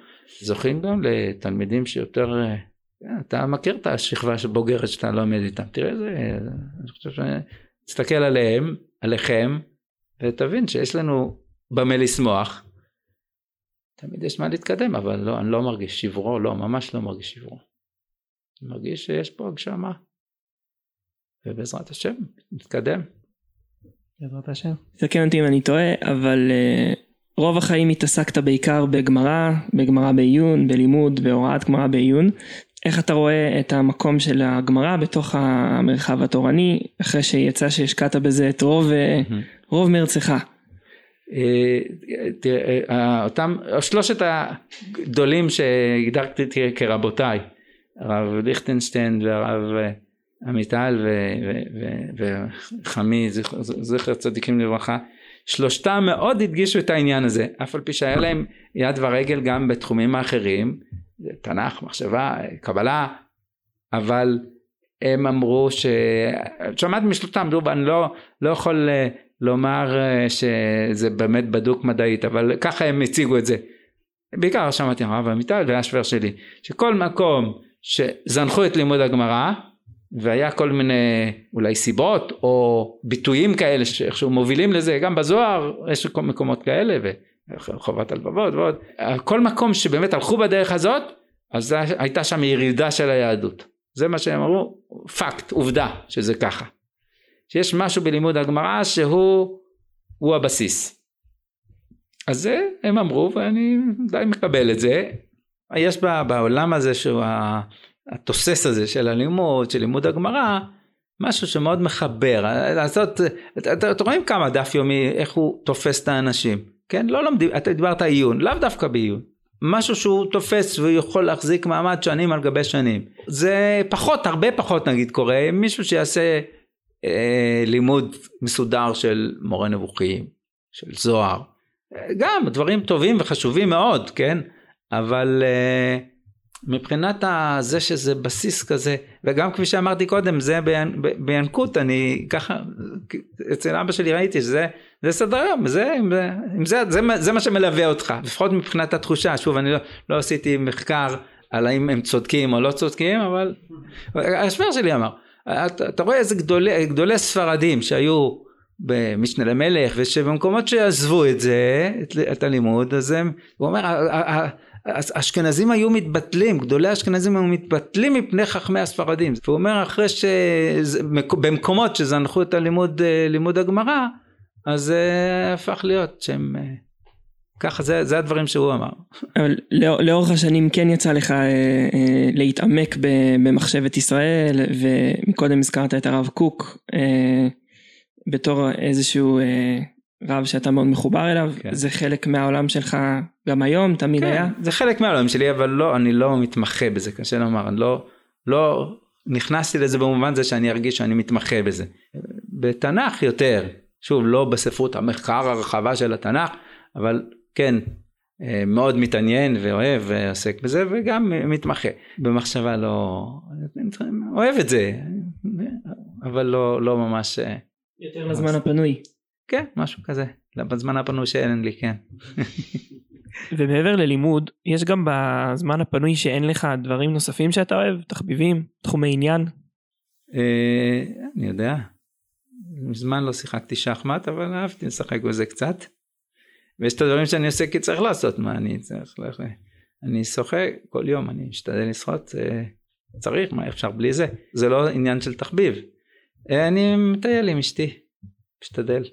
Speaker 2: זוכים גם לתלמידים שיותר, uh, אתה מכיר את השכבה שבוגרת שאתה לומד איתם, תראה זה, אני חושב שאני, תסתכל עליהם, עליכם, ותבין שיש לנו במה לשמוח. תמיד יש מה להתקדם, אבל לא, אני לא מרגיש שברו, לא, ממש לא מרגיש שברו. אני מרגיש שיש פה הגשמה. ובעזרת השם, נתקדם.
Speaker 1: בעזרת השם.
Speaker 3: תקן אותי אם אני טועה, אבל uh, רוב החיים התעסקת בעיקר בגמרא, בגמרא בעיון, בלימוד, בהוראת גמרא בעיון. איך אתה רואה את המקום של הגמרא בתוך המרחב התורני, אחרי שיצא שהשקעת בזה את רוב, mm-hmm. רוב מרצך?
Speaker 2: אה, תראה, אה, אותם שלושת הגדולים שהגדרתי כרבותיי, הרב ליכטנשטיין והרב אה, עמיטל וחמי זכר צדיקים לברכה, שלושתם מאוד הדגישו את העניין הזה, אף על פי שהיה להם יד ורגל גם בתחומים האחרים, תנ"ך, מחשבה, קבלה, אבל הם אמרו ש... שמעתי משלושתם, אני לא, לא יכול לומר אה, שזה באמת בדוק מדעית אבל ככה הם הציגו את זה. בעיקר שמעתי הרב עמיטל והשוור שלי שכל מקום שזנחו את לימוד הגמרא והיה כל מיני אולי סיבות או ביטויים כאלה שאיכשהו מובילים לזה גם בזוהר יש כל מקומות כאלה וחובת הלבבות ועוד. כל מקום שבאמת הלכו בדרך הזאת אז הייתה שם ירידה של היהדות. זה מה שהם אמרו פקט עובדה שזה ככה שיש משהו בלימוד הגמרא שהוא הוא הבסיס. אז זה הם אמרו ואני די מקבל את זה. יש בעולם הזה שהוא התוסס הזה של הלימוד, של לימוד הגמרא, משהו שמאוד מחבר. לעשות, אתם רואים כמה דף יומי, איך הוא תופס את האנשים. כן, לא לומדים, אתה דיברת עיון, לאו דווקא בעיון. משהו שהוא תופס ויכול להחזיק מעמד שנים על גבי שנים. זה פחות, הרבה פחות נגיד קורה, מישהו שיעשה לימוד מסודר של מורה נבוכים, של זוהר, גם דברים טובים וחשובים מאוד, כן? אבל אה, מבחינת זה שזה בסיס כזה, וגם כפי שאמרתי קודם, זה בינקות, אני ככה, אצל אבא שלי ראיתי שזה זה סדר היום, זה, זה, זה, זה, זה מה שמלווה אותך, לפחות מבחינת התחושה, שוב אני לא, לא עשיתי מחקר על האם הם צודקים או לא צודקים, אבל השוור שלי אמר, אתה, אתה רואה איזה גדולי, גדולי ספרדים שהיו במשנה למלך ושבמקומות שעזבו את זה את, את הלימוד אז הם הוא אומר האשכנזים היו מתבטלים גדולי האשכנזים היו מתבטלים מפני חכמי הספרדים. והוא אומר אחרי שבמקומות שזנחו את הלימוד לימוד הגמרא אז זה הפך להיות שהם ככה זה, זה הדברים שהוא אמר.
Speaker 3: אבל לא, לאורך השנים כן יצא לך אה, אה, להתעמק במחשבת ישראל ומקודם הזכרת את הרב קוק אה, בתור איזשהו אה, רב שאתה מאוד מחובר אליו כן. זה חלק מהעולם שלך גם היום תמיד
Speaker 2: כן,
Speaker 3: היה?
Speaker 2: זה חלק מהעולם שלי אבל לא אני לא מתמחה בזה קשה לומר אני לא לא נכנסתי לזה במובן זה שאני ארגיש שאני מתמחה בזה. בתנ"ך יותר שוב לא בספרות המחקר הרחבה של התנ"ך אבל כן אה, מאוד מתעניין ואוהב ועוסק בזה וגם מתמחה במחשבה לא אוהב את זה אבל לא לא ממש
Speaker 3: אה, יותר לזמן הפנוי
Speaker 2: כן משהו כזה בזמן הפנוי שאין לי כן.
Speaker 3: ומעבר ללימוד יש גם בזמן הפנוי שאין לך דברים נוספים שאתה אוהב תחביבים תחומי עניין.
Speaker 2: אה, אני יודע מזמן לא שיחקתי שחמט אבל אהבתי לשחק בזה קצת. ויש את הדברים שאני עושה כי צריך לעשות מה אני צריך ללכת. אני שוחה כל יום אני משתדל לשחות אה, צריך מה אפשר בלי זה זה לא עניין של תחביב. אה, אני מטייל עם אשתי משתדל.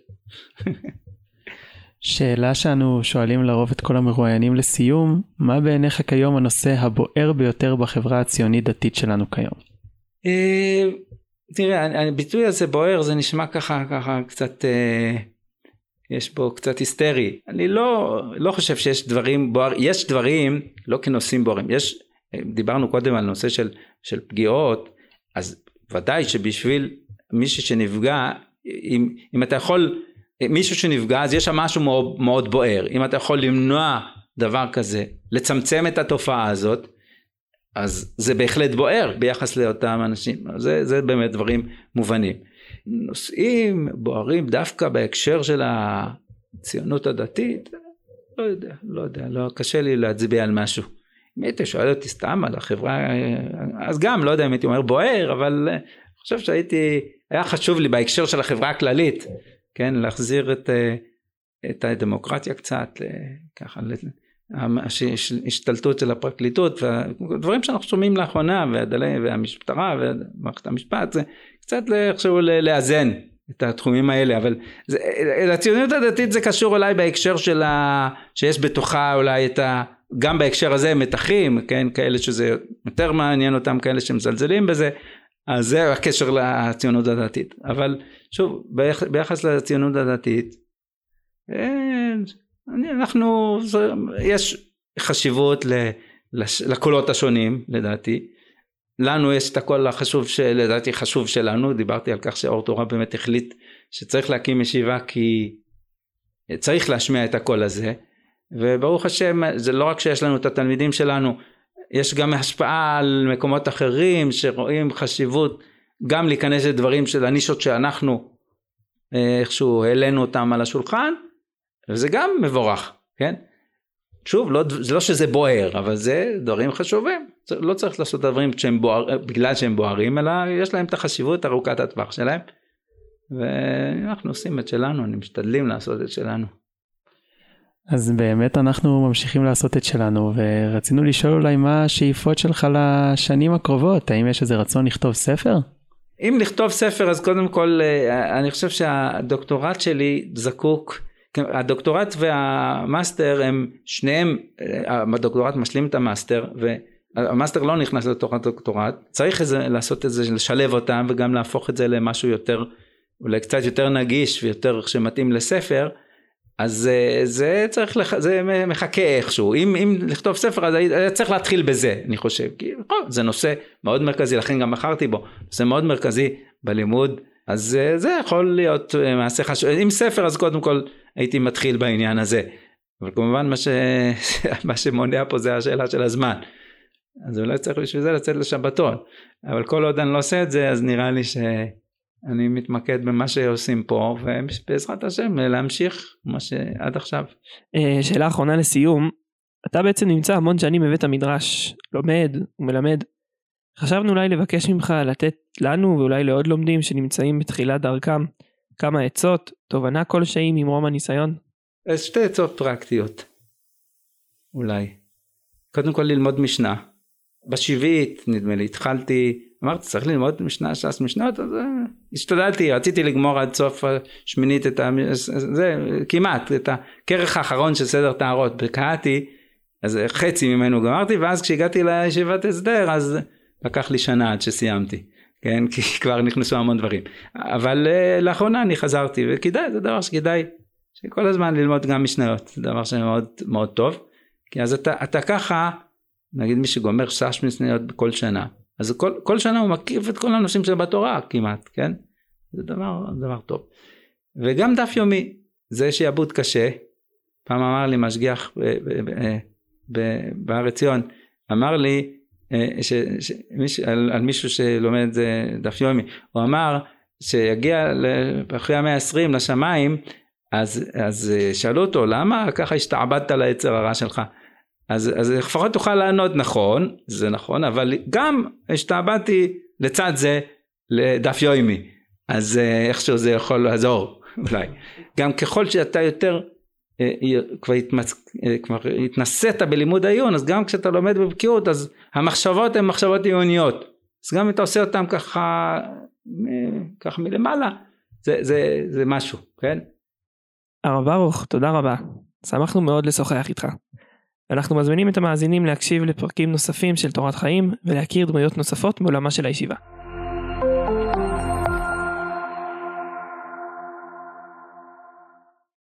Speaker 1: שאלה שאנו שואלים לרוב את כל המרואיינים לסיום, מה בעיניך כיום הנושא הבוער ביותר בחברה הציונית דתית שלנו כיום?
Speaker 2: אה, תראה, הביטוי הזה בוער זה נשמע ככה ככה קצת יש בו קצת היסטרי. אני לא, לא חושב שיש דברים בוערים, יש דברים לא כנושאים בוערים, יש, דיברנו קודם על נושא של, של פגיעות, אז ודאי שבשביל מישהו שנפגע, אם, אם אתה יכול, מישהו שנפגע אז יש שם משהו מאוד, מאוד בוער, אם אתה יכול למנוע דבר כזה, לצמצם את התופעה הזאת, אז זה בהחלט בוער ביחס לאותם אנשים, זה, זה באמת דברים מובנים. נושאים בוערים דווקא בהקשר של הציונות הדתית, לא יודע, לא יודע, לא, קשה לי להצביע על משהו. אם היית שואל אותי סתם על החברה, אז גם, לא יודע אם הייתי אומר בוער, אבל אני חושב שהייתי, היה חשוב לי בהקשר של החברה הכללית, כן, להחזיר את, את הדמוקרטיה קצת, ככה, השתלטות של הפרקליטות, והדברים שאנחנו שומעים לאחרונה, והמשטרה ומערכת המשפט, זה קצת איכשהו לאזן את התחומים האלה אבל זה, לציונות הדתית זה קשור אולי בהקשר של ה... שיש בתוכה אולי את ה... גם בהקשר הזה מתחים כן כאלה שזה יותר מעניין אותם כאלה שמזלזלים בזה אז זה הקשר לציונות הדתית. אבל שוב ביח, ביחס לציונות הדתית אני, אנחנו יש חשיבות לקולות השונים לדעתי לנו יש את הקול החשוב שלדעתי חשוב שלנו דיברתי על כך שאור תורה באמת החליט שצריך להקים ישיבה כי צריך להשמיע את הקול הזה וברוך השם זה לא רק שיש לנו את התלמידים שלנו יש גם השפעה על מקומות אחרים שרואים חשיבות גם להיכנס לדברים של הנישות שאנחנו אה, איכשהו העלינו אותם על השולחן וזה גם מבורך כן שוב, לא, זה לא שזה בוער, אבל זה דברים חשובים. לא צריך לעשות דברים שהם בוער, בגלל שהם בוערים, אלא יש להם את החשיבות ארוכת הטווח שלהם. ואנחנו עושים את שלנו, אני משתדלים לעשות את שלנו.
Speaker 1: אז באמת אנחנו ממשיכים לעשות את שלנו, ורצינו לשאול אולי מה השאיפות שלך לשנים הקרובות, האם יש איזה רצון לכתוב ספר?
Speaker 2: אם לכתוב ספר אז קודם כל אה, אני חושב שהדוקטורט שלי זקוק כן, הדוקטורט והמאסטר הם שניהם, הדוקטורט משלים את המאסטר והמאסטר לא נכנס לתוך הדוקטורט, צריך איזה, לעשות את זה, לשלב אותם וגם להפוך את זה למשהו יותר, אולי קצת יותר נגיש ויותר שמתאים לספר, אז זה צריך, לח... זה מחכה איכשהו, אם, אם לכתוב ספר אז היה צריך להתחיל בזה אני חושב, כי זה נושא מאוד מרכזי, לכן גם בחרתי בו, זה מאוד מרכזי בלימוד, אז זה יכול להיות מעשה חשוב, אם ספר אז קודם כל הייתי מתחיל בעניין הזה. אבל כמובן מה, ש... מה שמונע פה זה השאלה של הזמן. אז אולי צריך בשביל זה לצאת לשבתון. אבל כל עוד אני לא עושה את זה אז נראה לי שאני מתמקד במה שעושים פה ובעזרת השם להמשיך מה שעד עכשיו.
Speaker 3: אה, שאלה אחרונה לסיום. אתה בעצם נמצא המון שנים בבית המדרש, לומד ומלמד. חשבנו אולי לבקש ממך לתת לנו ואולי לעוד לומדים שנמצאים בתחילת דרכם כמה עצות, תובנה כלשהי ממרום הניסיון?
Speaker 2: שתי עצות פרקטיות, אולי. קודם כל ללמוד משנה. בשביעית נדמה לי התחלתי אמרתי צריך ללמוד משנה ש"ס משנות אז אה, השתדלתי רציתי לגמור עד סוף השמינית את ה... זה כמעט את הכרך האחרון של סדר טהרות. בקהתי אז חצי ממנו גמרתי ואז כשהגעתי לישיבת הסדר אז לקח לי שנה עד שסיימתי כן? כי כבר נכנסו המון דברים. אבל uh, לאחרונה אני חזרתי וכדאי זה דבר שכדאי שכל הזמן ללמוד גם משניות זה דבר שמאוד מאוד טוב כי אז אתה, אתה ככה נגיד מי שגומר שש משניות בכל שנה אז כל, כל שנה הוא מקיף את כל הנושאים שבתורה כמעט כן? זה דבר דבר טוב. וגם דף יומי זה שיעבוד קשה. פעם אמר לי משגיח בהר עציון אמר לי אה, ש, ש, מיש, על, על מישהו שלומד דף יומי. הוא אמר שיגיע אחרי המאה העשרים לשמיים אז, אז אה, שאלו אותו למה ככה השתעבדת ליצר הרע שלך אז, אז לפחות תוכל לענות נכון זה נכון אבל גם השתעבדתי לצד זה לדף יומי אז אה, איכשהו זה יכול לעזור אולי גם ככל שאתה יותר אה, כבר, התמצ... אה, כבר התנסית בלימוד העיון אז גם כשאתה לומד בבקיאות אז המחשבות הן מחשבות עיוניות אז גם אם אתה עושה אותן ככה ככה מלמעלה זה, זה, זה משהו כן.
Speaker 3: הרב ברוך תודה רבה שמחנו מאוד לשוחח איתך. אנחנו מזמינים את המאזינים להקשיב לפרקים נוספים של תורת חיים ולהכיר דמויות נוספות מעולמה של הישיבה.